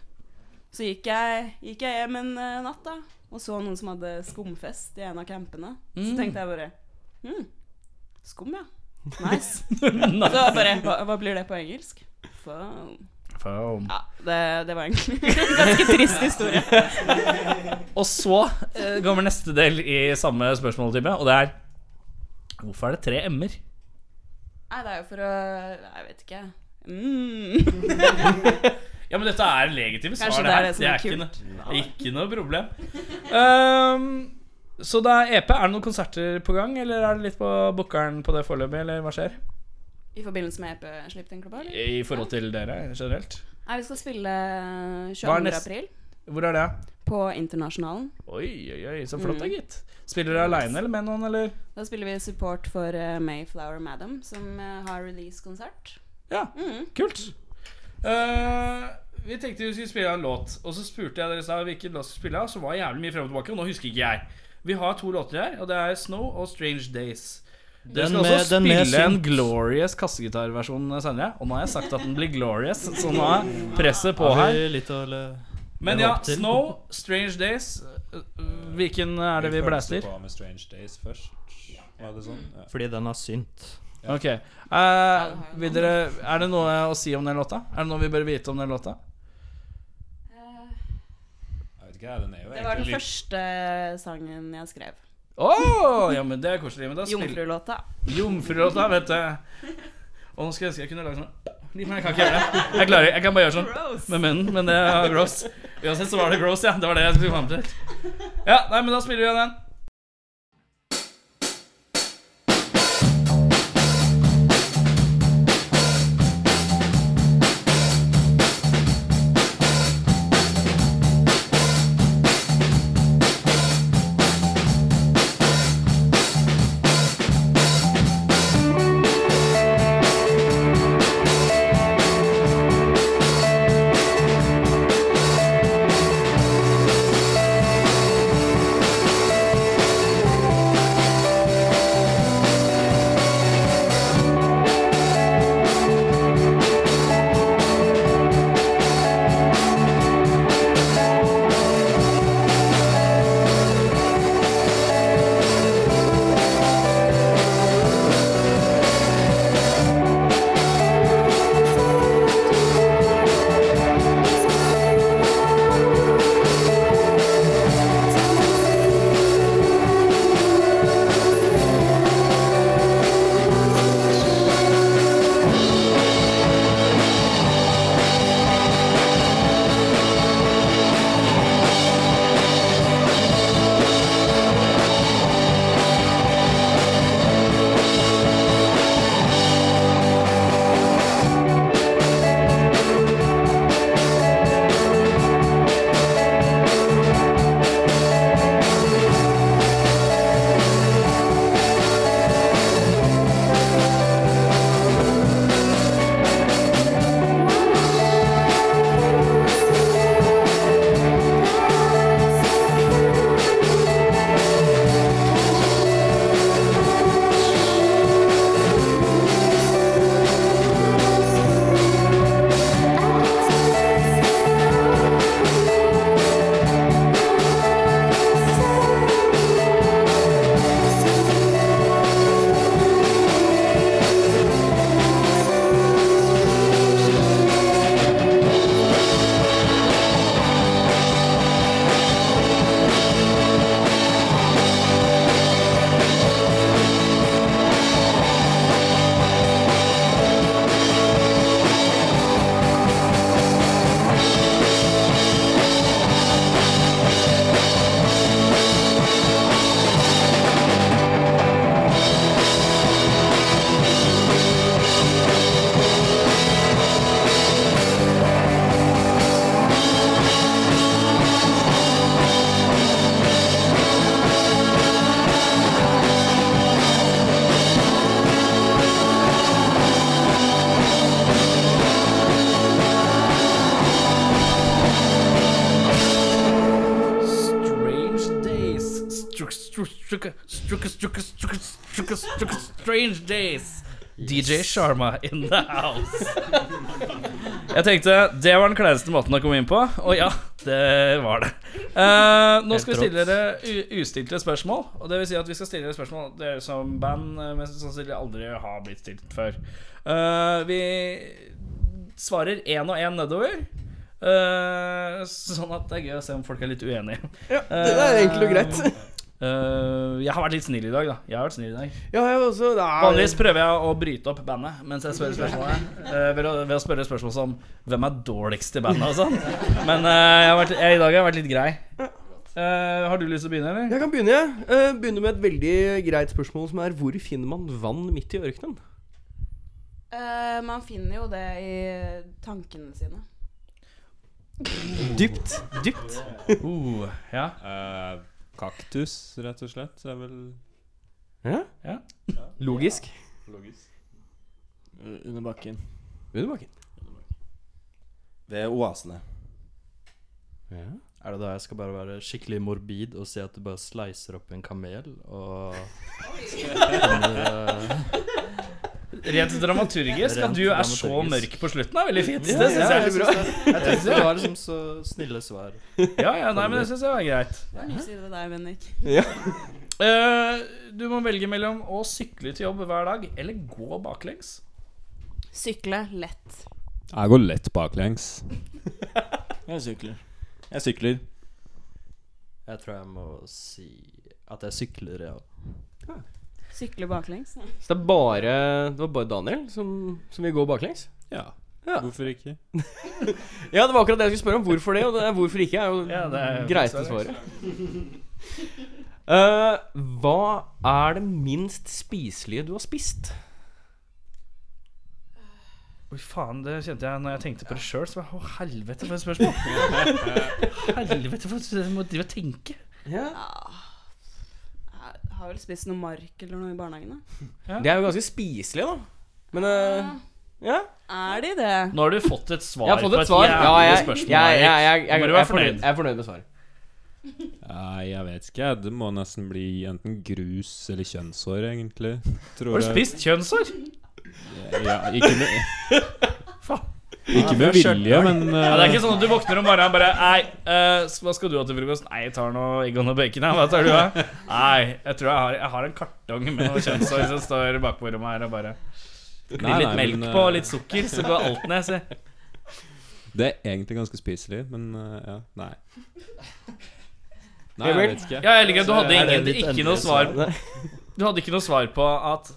Så gikk jeg, gikk jeg hjem en eh, natt da og så noen som hadde skumfest i en av campene. Så Mm. tenkte jeg bare hm, Skum, ja. [LAUGHS] Nice. Så bare hva, hva blir det på engelsk? Foam. Foam. Ja, det, det var egentlig [LAUGHS] en ganske trist historie. [LAUGHS] Og så eh, kommer neste del i samme spørsmåltype, og det er Hvorfor er det tre m-er? Nei, det er jo for å Jeg vet ikke. Mm. [LAUGHS] Ja, men dette er legitime svar. Det, det er her. det som det er er ikke, noe, ikke noe problem. Um, så det er EP. Er det noen konserter på gang, eller er det litt på bookeren på det foreløpig, eller hva skjer? I forbindelse med EP-slipp, tenker du på? eller? I forhold til dere generelt? Nei, vi skal spille Hva er 22. nest- april. Hvor er det? På Internasjonalen. Oi, oi, oi, så flott da, Mm. gitt. Spiller dere aleine eller med noen, eller? Da spiller vi support for uh, Mayflower Madam, som uh, har release-konsert. Ja, Mm. kult. Uh, vi tenkte vi skulle spille en låt, og så spurte jeg dere sa hvilken låt vi skulle spille, så var jævlig mye frem og tilbake, og nå husker ikke jeg. Vi har to låter her, og det er Snow og Strange Days. Den med- den med synt. glorious kassegitarversjon senere, og nå har jeg sagt at den blir glorious, så nå er presset på her. vi Men ja. Snow, Strange Days. øh, Hvilken er det vi blæster? på med Strange Days først. Var det sånn? Ja. Fordi den har synt. Ok. Uh, dere, er det noe å si om den låta? Er det noe vi bør vite om den låta? Jeg vet ikke, den er jo Det var den første sangen jeg skrev. Å! ja, men det er koselig. Jomfrulåta. Jomfrulåta, vet du. Og nå skulle jeg ønske jeg kunne lage sånn Men jeg kan ikke gjøre det. Jeg klarer Jeg kan bare gjøre sånn gross. med munnen, men det er gross. Uansett så var det gross, ja. Det var det jeg skulle komme til. Ja, nei, men da spiller vi igjen den. DJ Sharma in the house. Jeg tenkte det var den kleineste måten å komme inn på, og ja, det var det. Uh, nå skal vi stille dere ustilte spørsmål. Og det vil si at vi skal stille dere spørsmål dere som band eh, mest sannsynlig aldri har blitt stilt før. Uh, vi svarer én og én nedover. Uh, sånn at det er gøy å se om folk er litt uenige. Ja, det er enkelt og greit. Eh, jeg har vært litt snill i dag, da. Jeg har vært snill i dag Ja, jeg også Vanligvis prøver jeg å bryte opp bandet mens jeg spør spørsmålet. Uh, ved, å, ved å spørre spørsmål som 'Hvem er dårligst i bandet?' og sånn. Men uh, jeg har vært, jeg, i dag har jeg vært litt grei. Eh, har du lyst til å begynne, eller? Jeg kan begynne, jeg. begynner begynne med et veldig greit spørsmål som er hvor finner man vann midt i ørkenen? Eh, man finner jo det i tankene sine. Dypt. Dypt. Uh, ja. Kaktus, rett og slett. Er vel Ja? ja. Logisk. Logisk. Under bakken. Under bakken. Ved oasene. Ja. Er det da jeg skal bare være skikkelig morbid og si at du bare slicer opp en kamel og Rent dramaturgisk, at du er så mørk på slutten, er veldig fint. Ja, det syns ja, jeg er jeg bra. det. Jeg tenkte [LAUGHS] det var liksom så snille svar. Ja, ja, nei, men det syns jeg var greit. Ny side ved deg, Bennik. Eh, du må velge mellom å sykle til jobb hver dag eller gå baklengs. Sykle lett. Jeg går lett baklengs. [LAUGHS] Jeg sykler. Jeg sykler. Jeg tror jeg må si at jeg sykler, ja. Sykle baklengs. Så det er bare Det var bare Daniel som, som vil gå baklengs? Ja. Ja. Hvorfor ikke? [LAUGHS] Ja, det var akkurat det jeg skulle spørre om. Hvorfor det, og det hvorfor ikke, er jo Ja, det er greiste svaret. [LAUGHS] Eh, hva er det minst spiselige du har spist? Oi, faen, det kjente jeg når jeg tenkte på det sjøl. Så oh, Å, helvete, for et spørsmål! [LAUGHS] helvete, for må drive og tenke. Ja. Jeg har vel spist noe mark eller noe i barnehagen, da. [LAUGHS] Det er jo ganske spiselig, da. Men eh, ja. Er de det? Nå har du fått et svar Jeg har fått på et svar. Ja, jævlig jeg, spørsmål. jeg, jeg, jeg, jeg, må jeg, du være er fornøyd, fornøyd. jeg er fornøyd med svaret. Nei, jeg vet ikke. jeg. Det må nesten bli enten grus eller kjønnshår, egentlig. Tror Har du jeg. spist kjønnshår? Ja, ikke med Faen. [LAUGHS] Ikke med vilje, men Ja, det er ikke sånn at du våkner om morgenen og bare Nei, uh, hva skal du ha til frokost? Nei, jeg tar noe egg og noe bacon. Her. Hva tar du, da? Nei, jeg tror jeg har, jeg har en kartong med noe kjønnshår som står bakpå rommet her og bare Blir litt nei, melk men, på eh, og litt sukker, så går alt ned. Se. Det er egentlig ganske spiselig, men uh, ja. Nei. Nei, jeg vet ikke. Ja, jeg liker at du hadde ingen, ikke noe svar? Du hadde ikke noe svar på at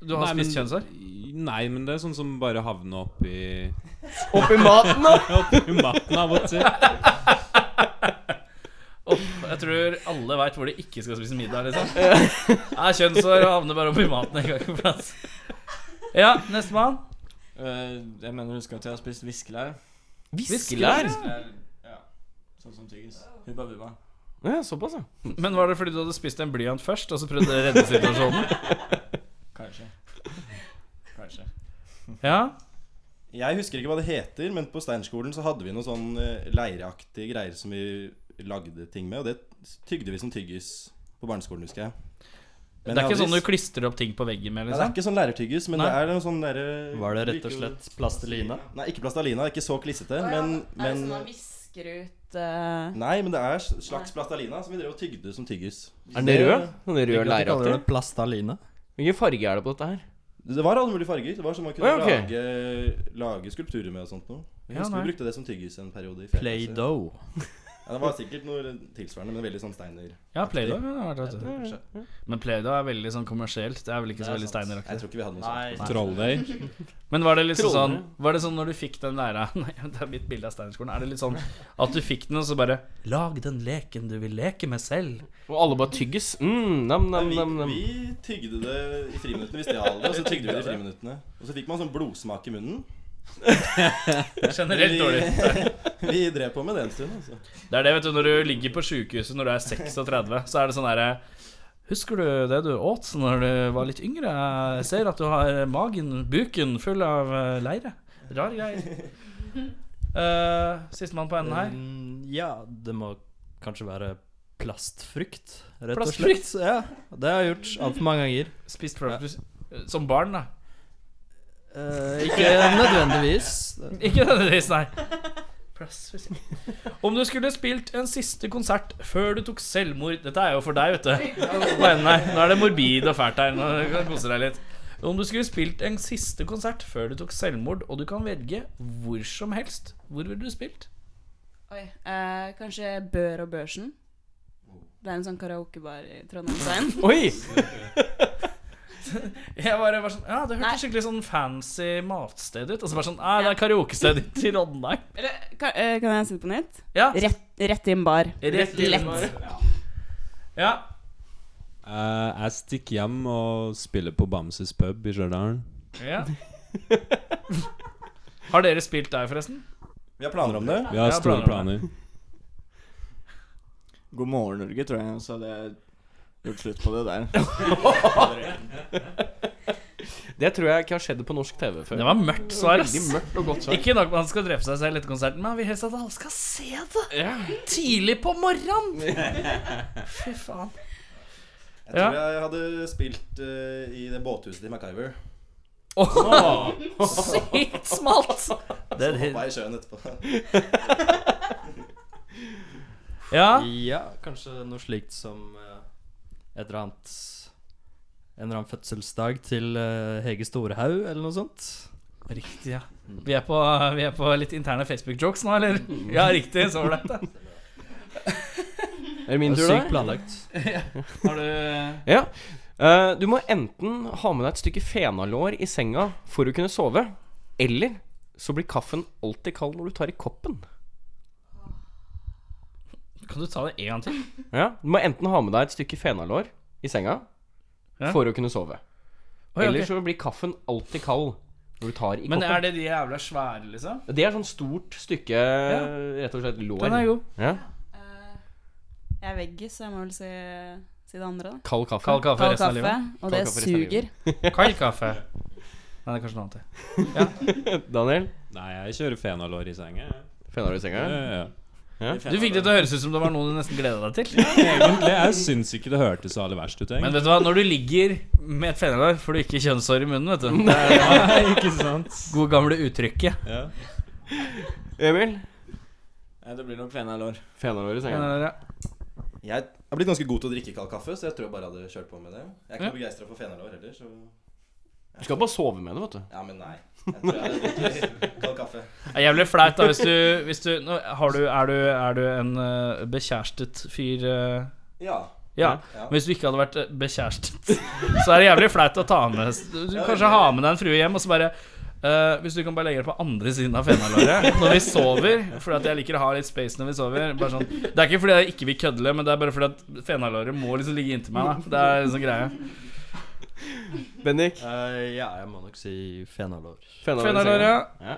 du har Nei, spist kjønnshår? Nei, men det er sånn som bare havner oppi [LAUGHS] Oppi maten, da! [LAUGHS] Oppi maten av og til. Opp, jeg tror alle veit hvor de ikke skal spise middag, liksom. Ja, kjønnshår og havner bare oppi maten en gang iblant. plass. Ja, nestemann. Eh, jeg mener du skal til å ha spist viskelær. Viskelær? Ja. Sånn som tyggis. Hubba bubba. Ja, såpass, ja. Men var det fordi du hadde spist en blyant først, og så prøvde du å redde situasjonen? Kanskje. Kanskje. Ja. Jeg husker ikke hva det heter, men på Steinerskolen så hadde vi noen sånn eh, leireaktige greier som vi lagde ting med, og det tygde vi som tyggis på barneskolen, husker jeg. Men det er ikke sånn du klistrer opp ting på veggen med, Nei, det er liksom? ikke sånn lærertyggis, men Nei. det er noe sånn derre Var det rett og slett plastelina? Nei, ikke plastelina. Ikke så klissete, men, Er det sånn man visker ut uh... Nei, men det er slags plastelina som vi drev og tygde som tyggis. Er den rød? Sånn rød leiraktig? det plastelina? Hvilken farge er det på dette her? Det var alle mulige farger. Det var som man kunne ja, ok. lage, lage skulpturer med og sånt noe. Jeg Ja, husker nei. vi brukte det som tyggis en periode. i. Play-doh. Ja, det var sikkert noe tilsvarende, men veldig sånn steiner. Ja, Play-Doh. Ja, det kanskje. Men Play-Doh er veldig sånn kommersielt. Det er vel ikke så veldig Steiner-aktig. Jeg tror ikke vi hadde noe sånt. Trolldeig. [LAUGHS] Men var det liksom sånn Var det sånn når du fikk den der [LAUGHS] Nei, det er mitt bilde av Steinerskolen. Er det litt sånn at du fikk den, og så bare Lag den leken du vil leke med selv. Og alle bare tygges. Mm, nam, nam, Nei, nam, nam. vi, vi tygde det i friminuttene. Vi stjal det, og så tygde vi det i friminuttene. Og så fikk man sånn blodsmak i munnen. [LAUGHS] Generelt dårlig. Vi, drev på med det en stund. Altså. Det er det, vet du, når du ligger på sjukehuset når du er 36, så er det sånn herre Husker du det du åt når du var litt yngre? Jeg ser at du har magen, buken, full av eh, leire. Rare greier. [LAUGHS] Uh, Sistemann på enden her. Um, Ja, det må kanskje være plastfrukt, rett og slett. Ja, det har jeg gjort altfor mange ganger. Spist fra Som barn, da. Eh, ikke nødvendigvis. Ikke nødvendigvis, nei. [LAUGHS] Om du skulle spilt en siste konsert før du tok selvmord Dette er jo for deg, vet du. Nei. Nå er det morbid og fælt her. Nå kan du kose deg litt. Om du skulle spilt en siste konsert før du tok selvmord, og du kan velge hvor som helst, hvor ville du spilt? Oi. eh, kanskje Bør og Børsen? Det er en sånn karaokebar i Trondheimsveien. Oi! [LAUGHS] [LAUGHS] Jeg bare var sånn Ja, det hørtes skikkelig sånn fancy matsted ut. Og så bare sånn ah, det er karaokested i [LAUGHS] Trondheim. Eller, kan, eh, kan jeg si det på nytt? Ja. Rett, rett inn bar. Rett inn Lett. bar. Ja. Eh, jeg stikker hjem og spiller på Bamses pub i Stjørdal. ja. Har dere spilt der, forresten? Vi har planer om det. Vi har store planer. God morgen, Norge, tror jeg. Så det jeg gjort slutt på det der. [LAUGHS] Det tror jeg ikke har skjedd på norsk TV før. Det var mørkt svar. Ikke nok med at han skal drepe seg selv etter konserten, men han vil helst at alle skal se det tidlig på morgenen. Fy faen. Jeg tror jeg hadde spilt uh, i det båthuset til MacGyver. Åh, sykt smalt! Det Det- hoppa i sjøen etterpå. Ja. Ja, kanskje noe slikt som eh, et eller annet En eller annen fødselsdag til eh, Hege Storehaug, eller noe sånt. Riktig, ja. Vi er på, vi er på litt interne Facebook-jokes nå, eller? Ja, riktig. Så var det. [LAUGHS] Er det min Det tur, da? sykt planlagt. [LAUGHS] Har du Ja. Eh, du må enten ha med deg et stykke fenalår i senga for å kunne sove, eller så blir kaffen alltid kald når du tar i koppen. Kan du ta det en gang til? Ja, Du må enten ha med deg et stykke fenalår i senga Ja. for å kunne sove. Oi, Eller okay. så blir kaffen alltid kald når du tar i Men er det de jævla svære, liksom? Det er sånn stort stykke Rett og slett lår. Den er god. Ja. Jeg er veggis, så jeg må vel si, si det andre, da. Kald kaffe. Kald kaffe Kald resten av kaffe, livet. og det Kald kaffe suger. [LAUGHS] [LAUGHS] Kald kaffe. Nei, det er kanskje noe annet. Ja. [LAUGHS] Daniel? Nei, jeg kjører fenalår i senga. Fenalår i senga? Ja, ja. Ja. Du fikk det til å høres ut som det var noe du nesten gleda deg til. [LAUGHS] Egentlig, jeg syns ikke det hørtes så aller verst ut. egentlig. Men vet du hva, når du ligger med et fenalår, får du ikke kjønnshår i munnen, vet du. [LAUGHS] Det er Nei, ikke sant? gode gamle uttrykket. Ja. Emil? Ja, det blir nok fenalår. Fenalår i senga. Fenalår, ja. Jeg har blitt ganske god til å drikke kald kaffe, så jeg tror jeg bare hadde kjørt på med det. Jeg er ikke Ja. noe begeistra for fenalår heller, så Du skal bare sove med det, vet du. Ja, men nei. Jeg tror jeg drikker kald kaffe. Det er jævlig flaut da hvis du, hvis du nå, har du, er, du, er du en uh, bekjærestet fyr? eh? Ja. ja. Ja. Men hvis du ikke hadde vært eh, bekjærestet, [LAUGHS] så er det jævlig flaut å ta med Du, du Ja, kanskje ha med deg en frue hjem, og så bare eh, Hvis du kan bare legge det på andre siden av fenalåret [LAUGHS] når vi sover, fordi at jeg liker å ha litt space når vi sover. Bare sånn, det er ikke fordi jeg ikke vil kødle, men det er bare fordi at fenalåret må liksom ligge inntil meg. Da. Det er en sånn greie. [LAUGHS] Bendik? Eh, ja, jeg må nok si fenalår. Fenalår, ja. ja.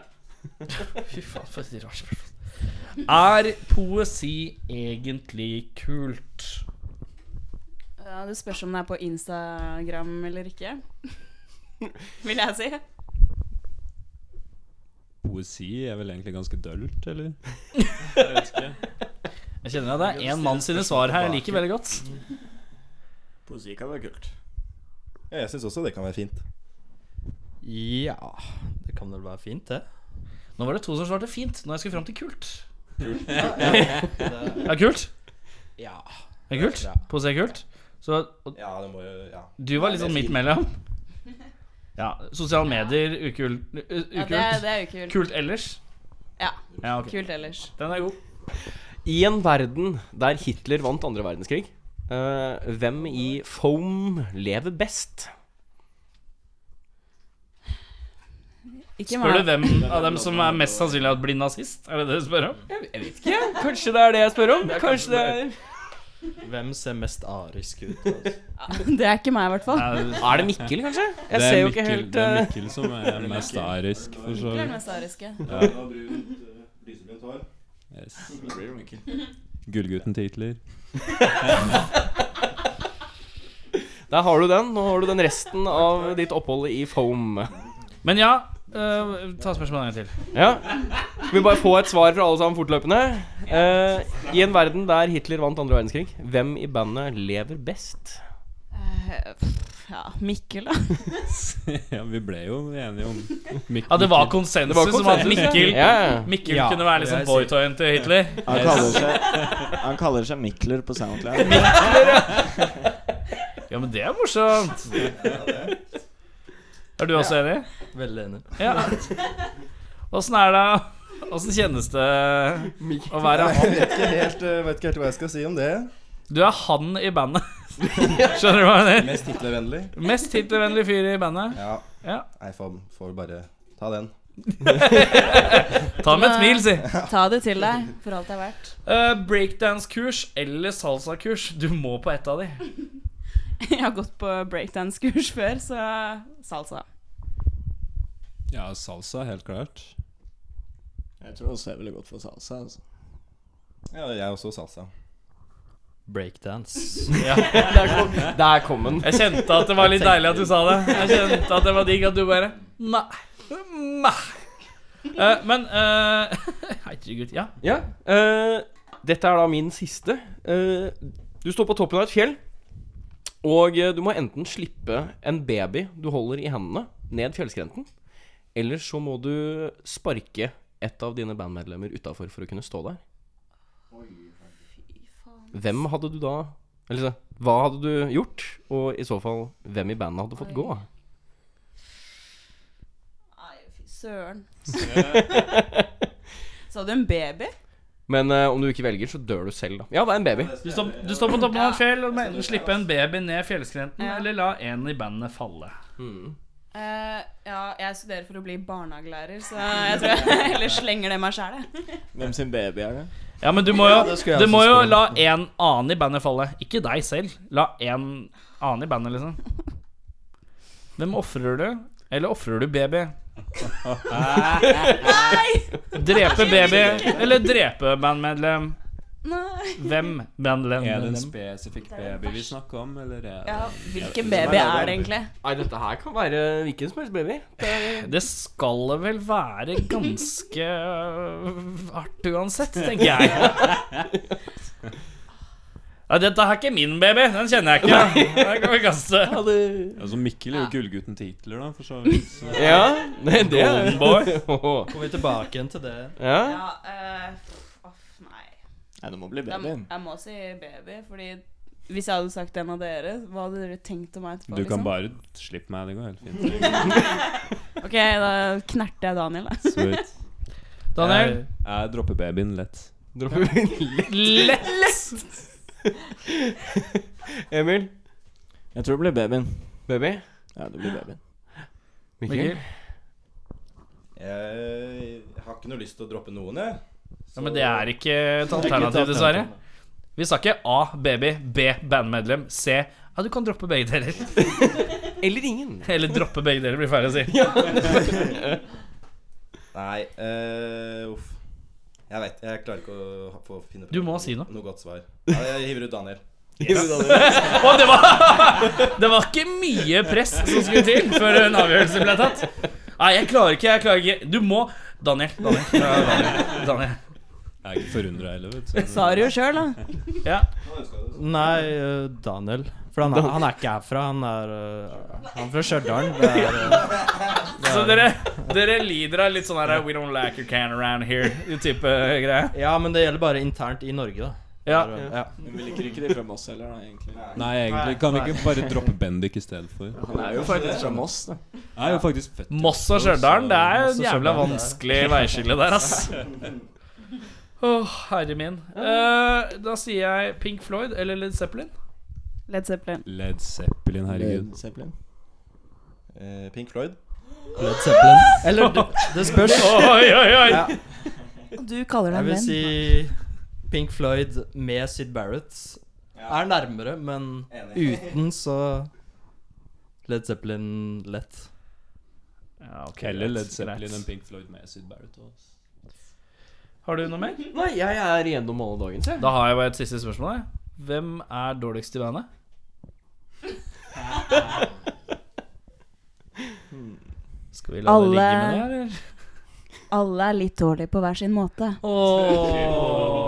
[LAUGHS] Fy faen, for et rart spørsmål. Er poesi egentlig kult? Ja, det spørs om det er på Instagram eller ikke. [LAUGHS] Vil jeg si. Poesi er vel egentlig ganske dølt, eller? Jeg vet ikke. Jeg kjenner at det er én mann sine svar her jeg liker veldig godt. Poesi kan være kult. Ja, jeg syns også det kan være fint. Ja, det kan vel være fint, det. Nå var det to som svarte fint Nå er jeg skulle fram til kult. Kult. Ja, [LAUGHS] det kult? Ja. Er kult? Pose er kult? Så og, Ja, det må jo Ja. du var litt sånn midt mellom? [LAUGHS] Ja. Sosiale medier, ukult. Ja, det er, det er ukult. Kult ellers? Ja. Ja, okay. Kult ellers. Den er god. I en verden der Hitler vant andre verdenskrig, hvem i foam lever best? Ikke Spør du hvem av dem som er mest sannsynlig at blir nazist? Er det det du spør om? Jeg vet ikke. Kanskje det er det jeg spør om? Kanskje det er Hvem ser mest arisk ut? Altså? [LAUGHS] Det er ikke meg, i hvert fall. Er det Mikkel, kanskje? Jeg er ser jo Mikkel- ikke helt Det er eh, Mikkel som er [LAUGHS] mest arisk, for så vidt. mest ariske. Ja. Eh. Yes. Da Der har du den. Nå har du den resten av ditt opphold i foam. Men ja, øh, ta spørsmålet en gang til. Ja. Skal vi bare få et svar fra alle sammen fortløpende? Eh, I en verden der Hitler vant andre verdenskrig, hvem i bandet lever best? Eh, pff, ja, Mikkel, da. [LAUGHS] ja, vi ble jo enige om Mik Ja, det var konsensus, om at. Mikkel, Ja. Mikkel Ja, kunne være liksom jeg si. boytoyen til Hitler. Han kaller seg, [LAUGHS] han kaller seg Mikler på SoundCloud. [LAUGHS] Ja, men det er morsomt. Er du også enig? Veldig enig. Ja. Åssen er det Åssen kjennes det å være Jeg han? vet ikke, helt, eh, vet ikke helt hva jeg skal si om det. Du er han i bandet. [LAUGHS] Skjønner du hva jeg mener? Mest Hitler-vennlig. Mest Hitler-vennlig fyr i bandet. Ja. Ja. Nei, får, får bare ta den. [LAUGHS] Ta med et smil, si. Ta det til deg, for alt det er verdt. Uh, Breakdance-kurs eller salsa-kurs? Du må på ett av de. [LAUGHS] Jeg har gått på breakdance-kurs før, så salsa. Ja, salsa, helt klart. Jeg tror også jeg ville gått for salsa. Altså. Ja, jeg er også salsa. Breakdance. [LAUGHS] Ja. Der kom- der kom den. Jeg kjente at det var litt deilig at du sa det. Jeg kjente at det var digg at du bare Nei. Nei. Uh, men uh, [LAUGHS] Herregud. Ja. Ja. uh, dette er da min siste. Uh, du står på toppen av et fjell, og du må enten slippe en baby du holder i hendene, ned fjellskrenten, eller så må du sparke et av dine bandmedlemmer utafor for å kunne stå der. Hvem hadde du da Eller hva hadde du gjort? Og i så fall, hvem i bandet hadde fått gå? Nei, fy søren. [LAUGHS] Sa du en baby? Men eh, om du ikke velger, så dør du selv, da. Ja, det er en baby. Du står, du står på toppen av et fjell og må enten slippe en baby ned fjellskrenten eller la en i bandet falle. Eh, ja, jeg studerer for å bli barnehagelærer, så jeg tror jeg [LAUGHS] heller slenger det meg sjæl, jeg. Hvem sin baby er det? Ja, men du må jo, Ja, du må jo la en annen i bandet falle. Ikke deg selv. La en annen i bandet, liksom. Hvem ofrer du? Eller ofrer du baby? [LAUGHS] Nei! Drepe baby eller drepe bandmedlem? Nei. Hvem bandmedlem? Er det en spesifikk baby vi snakker om, eller er det Ja, hvilken baby er det egentlig? Nei, dette her kan være hvilken som helst baby. Det skal vel være ganske hardt uansett, tenker jeg. Ja, dette her er ikke min baby. Den kjenner jeg ikke. Den kan vi kaste. Altså Mikkel er jo gullgutten til Hitler, da, for så vidt. så- Ja, det, er det Golden boy. [LAUGHS] Kommer vi tilbake igjen til det? Ja. Ja, eh, nei. Nei, det må bli Jeg, babyen. jeg må si baby, fordi hvis jeg hadde sagt en av dere, hva hadde dere tenkt om meg etterpå? Du kan liksom? bare slippe meg, det går helt fint. [LAUGHS] Ok, da knerter jeg Daniel, da. Sweet. [LAUGHS] Daniel? Jeg, jeg dropper babyen lett. Dropper Lett. [LAUGHS] Emil? Jeg tror det blir babyen. Baby? Ja, det blir babyen. Mikkel? Jeg har ikke noe lyst til å droppe noen, jeg. Ja, men det er ikke et alternativ, dessverre. Vi sa ikke A baby, B bandmedlem, C Ja, du kan droppe begge deler. [LAUGHS] Eller ingen. Eller droppe begge deler, blir feil å si. [LAUGHS] Nei, uh, uff. Jeg vet, jeg klarer ikke å få finne Du må si noe. noe godt svar. Ja, jeg hiver ut Daniel. Yes. [LAUGHS] Og det var Det var ikke mye press som skulle til før en avgjørelse ble tatt. Nei, jeg klarer ikke. Jeg klarer ikke. Du må Daniel. Daniel. Daniel. Daniel. Jeg er ikke forundra heller, vet du. Sa det jo sjøl, da. Ja. Nei, eh, Daniel. For han er, han er ikke herfra. Han er, eh, han er fra Stjørdal. Det er, eh, Så er- dere, dere lider av litt sånn her We don't like your can around here-type greie? Ja, men det gjelder bare internt i Norge, da. Ja. Ja. Men vi liker ikke de fra Moss heller, da, egentlig. Nei, egentlig kan vi ikke bare droppe Bendik i stedet for. Han er jo faktisk fra Moss, da. Er jo faktisk født Moss og Stjørdal, det er en jævla vanskelig veiskille der, ass. [LAUGHS] Åh, herre min. Uh, da sier jeg Pink Floyd eller Led Zeppelin. Led Zeppelin. Led Zeppelin, herregud. Led Zeppelin. Uh, Pink Floyd. Led Zeppelin. [LAUGHS] Eller det, det spørs. Oi, oi, oi. Ja. Du kaller Jeg vil si Pink Floyd med Sid Barrett er nærmere, men uten så Led Zeppelin lett. Ja, ok, Heller greit, Led Zeppelin greit. enn Pink Floyd med Sid Barrett. også. Har du noe mer? [LAUGHS] Nei, jeg er igjennom alle dagens, jeg. Da har jeg bare et siste spørsmål. jeg. Hvem er dårligst i bandet? [LAUGHS] Skal vi la Alle- det ligge med det, eller? Alle er litt dårlige på hver sin måte. Åh.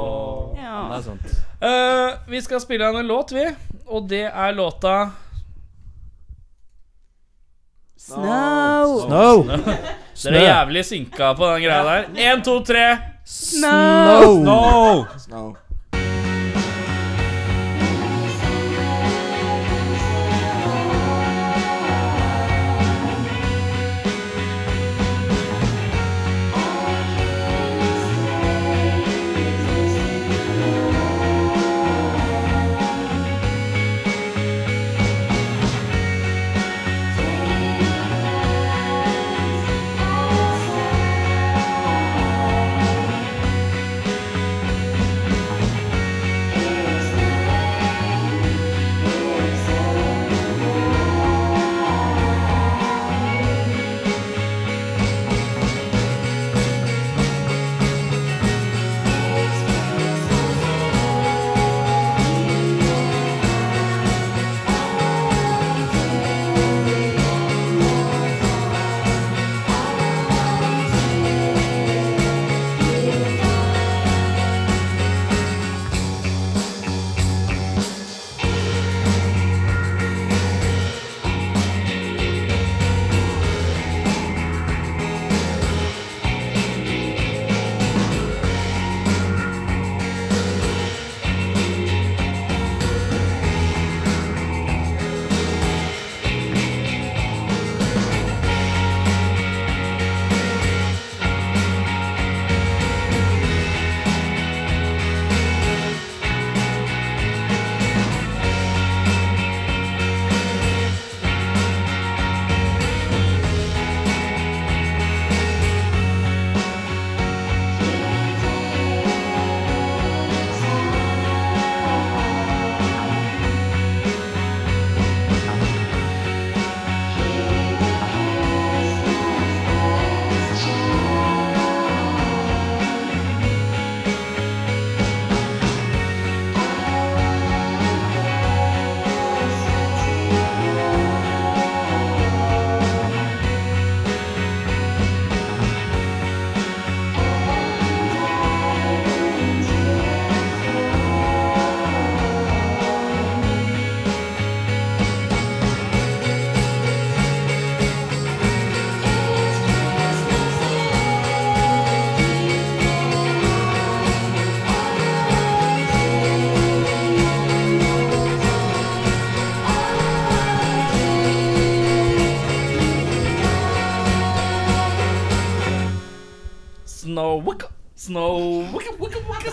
Det er sant. Uh, vi skal spille en låt, vi. Og det er låta Snow. Snow. [LAUGHS] Dere er jævlig synka på den greia der. Én, to, tre. Snow. Snow. Snow. Snow.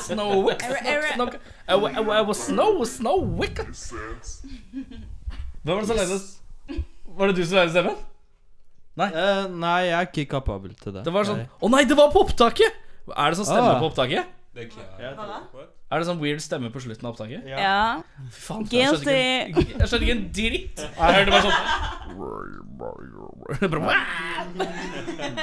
Snow snow, snow, wicka. Hvem var det som lagde Var det du som lagde stemmen? Nei. Eh, nei, jeg er ikke kapabel til det. Det var sånn Å nei, det var på opptaket! Er det sånn stemme Ah. på opptaket? Det er klart. Hva? Er det sånn weird stemme på slutten av opptaket? Ja. Fy faen, jeg skjønte Guilty. ikke, jeg skjønte ikke en dritt. Jeg hørte bare sånn [LAUGHS]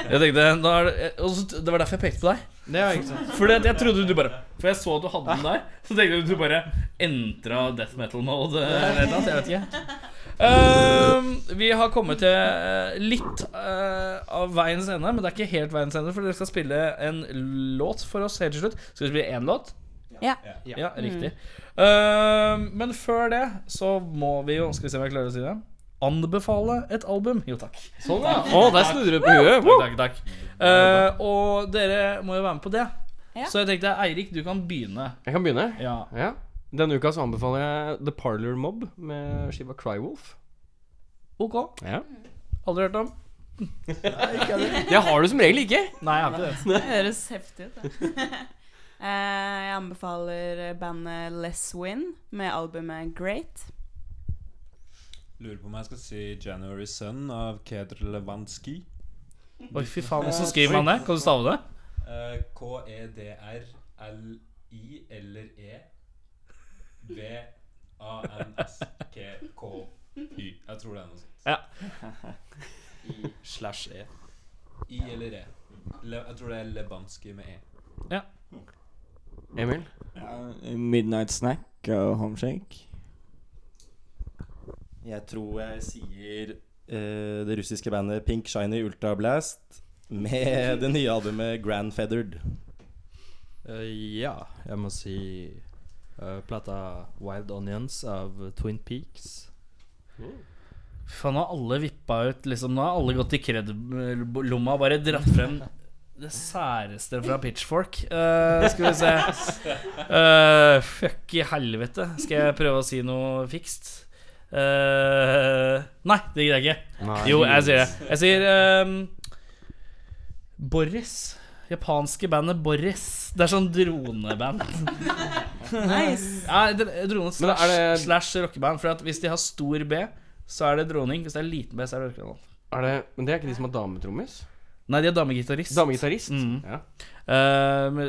Jeg tenkte da er det, og så- det var derfor jeg pekte på deg. Ja, ikke sant. Fordi at jeg trodde du bare For jeg så at du hadde den der. Så tenkte jeg at du bare entra death metal mode. Eller noe, jeg vet ikke. Ehm, vi har kommet til eh, litt eh, av veiens ende, men det er ikke helt veiens ende. For dere skal spille en låt for oss helt til slutt. Skal vi spille én låt? Ja. Ja, riktig. Ehm, men før det så må vi jo Skal vi se om jeg klarer å si det. Anbefale et album. Jo, takk. Sånn, ja. Å, der snudde du på huet. Takk, takk, takk. Eh, og dere må jo være med på det. Ja. Så jeg tenkte Eirik, du kan begynne. Jeg kan begynne. Ja. Ja. Denne uka så anbefaler jeg The Parlor Mob med skiva Crywolf. Ok. Ja. Aldri hørt om. Det har du som regel ikke. Nei, jeg har ikke det. Det høres heftig ut. [LAUGHS] Eh, jeg anbefaler bandet Les Win med albumet Great. Lurer på om jeg skal si 'January Sun' av Kedr Levanski. Oi, fy faen. Hvordan skriver man det? Kan du stave det? Eh, K-E-D-R-L-I eller E V-A-N-S-K-K-Y. Jeg tror det er noe sånt. Ja. I slash E. I eller E. Le, jeg tror det er Levanski med E. Ja. Emil? Midnight Snack og Homeshake. Jeg tror jeg sier uh, det russiske bandet Pink Shiny Ultra Blast med det nye albumet Grand Feathered. Uh, ja, jeg må si uh, plata Wild Onions av Twin Peaks. Faen, nå har alle vippa ut liksom, Nå har alle gått i kred-lomma og bare dratt frem det særeste fra Pitchfork. Uh, skal vi se Uh, Fuck i helvete. Skal jeg prøve å si noe fikst? Eh, nei, det gidder jeg ikke. Nei. Jo, jeg sier det. Jeg sier um, Boris. Japanske bandet Boris. Det er sånn droneband. Nice. Ja, drone slash, det- slash rockeband. For at hvis de har stor B, så er det droning. Hvis det er liten B, så er det rockeband. Er det, men det er ikke de som har dametrommis? Nei, de er damegitarist. Damegitarist? Mm. Ja. Uh,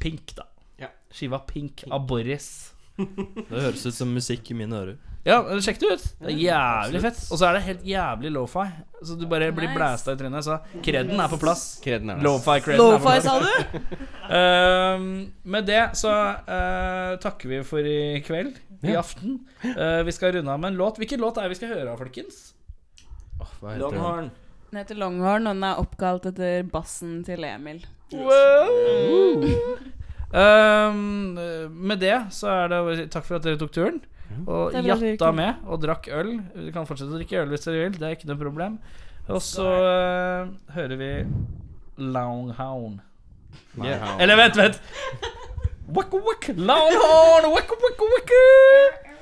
Pink, da. Ja. Skiva Pink av Boris. Det høres ut som musikk i mine ører. Ja, sjekk det ut. Det er jævlig fett. Og så er det helt jævlig lofi. Så du bare blir Nice. blæsta i trynet. Så kreden er på plass. Kreden er der. Lofi-kreden er på Lo-fi, plass. sa du? [LAUGHS] Ehm, med det så uh, takker vi for i kveld. I Ja. aften. Uh, vi skal runde av med en låt. Hvilken låt er det vi skal høre av, folkens? Oh, hva heter den? Longhorn. Den heter Longhorn, og den er oppkalt etter bassen til Emil. Wow. Ehm, med det så er det å si takk for at dere tok turen. Og jatta med og drakk øl. Du kan fortsette å drikke øl hvis dere vil. Det er ikke noe problem. Og så uh, hører vi Longhorn. Yeah. Eller vent, vent! [LAUGHS] Waka waka, Longhorn, waka waka waka.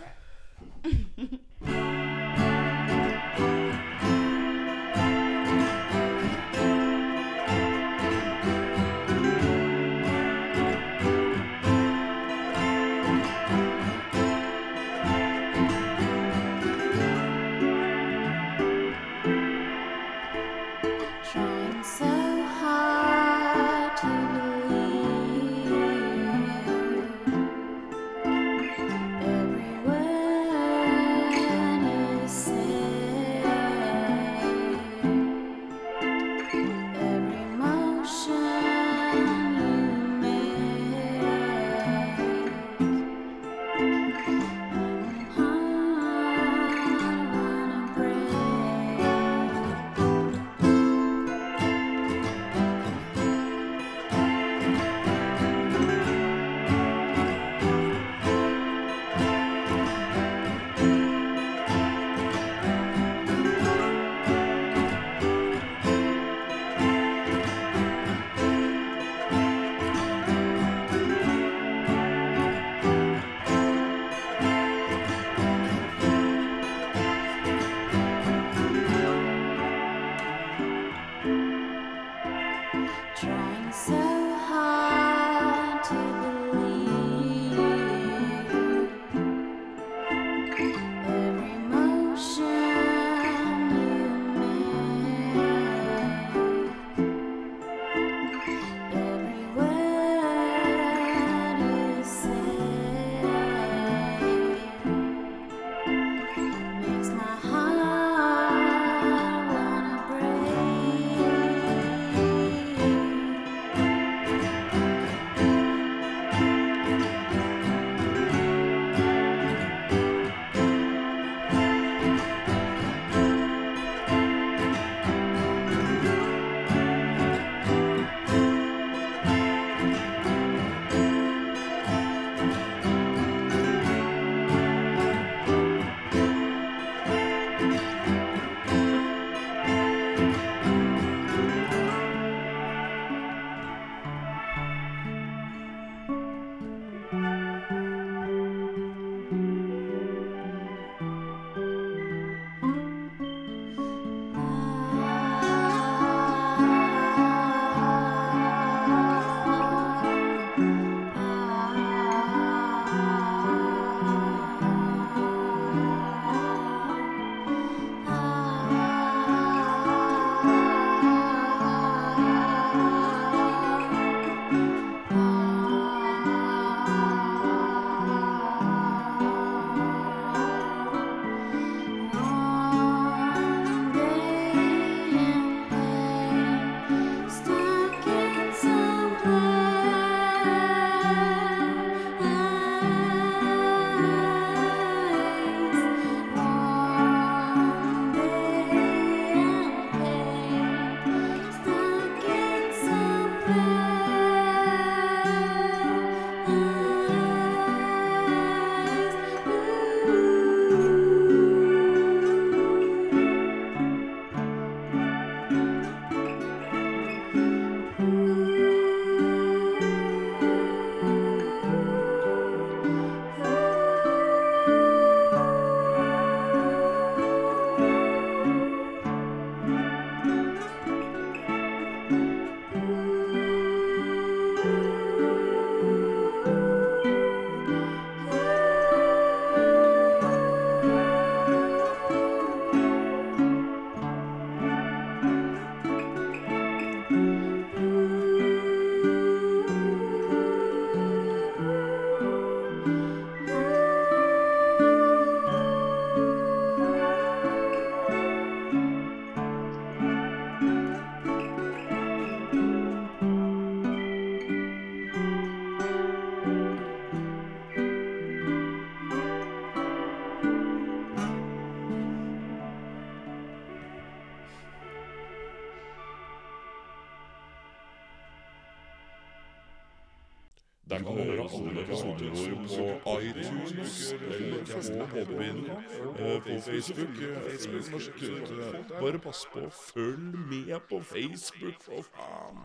Facebook. Facebook, Facebook må sjekke eh, Bare pass på, følg med på Facebook, for faen.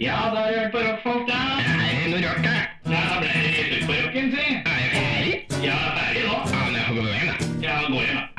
Ja, da har du hørt på rockfolk, da. Er det noe rart, da? Ja, ble det litt ut på rocken, si. Er jeg ferdig? Ja, ferdig nå. Ja, men jeg får gå hjem, da. Ja, gå hjem, da.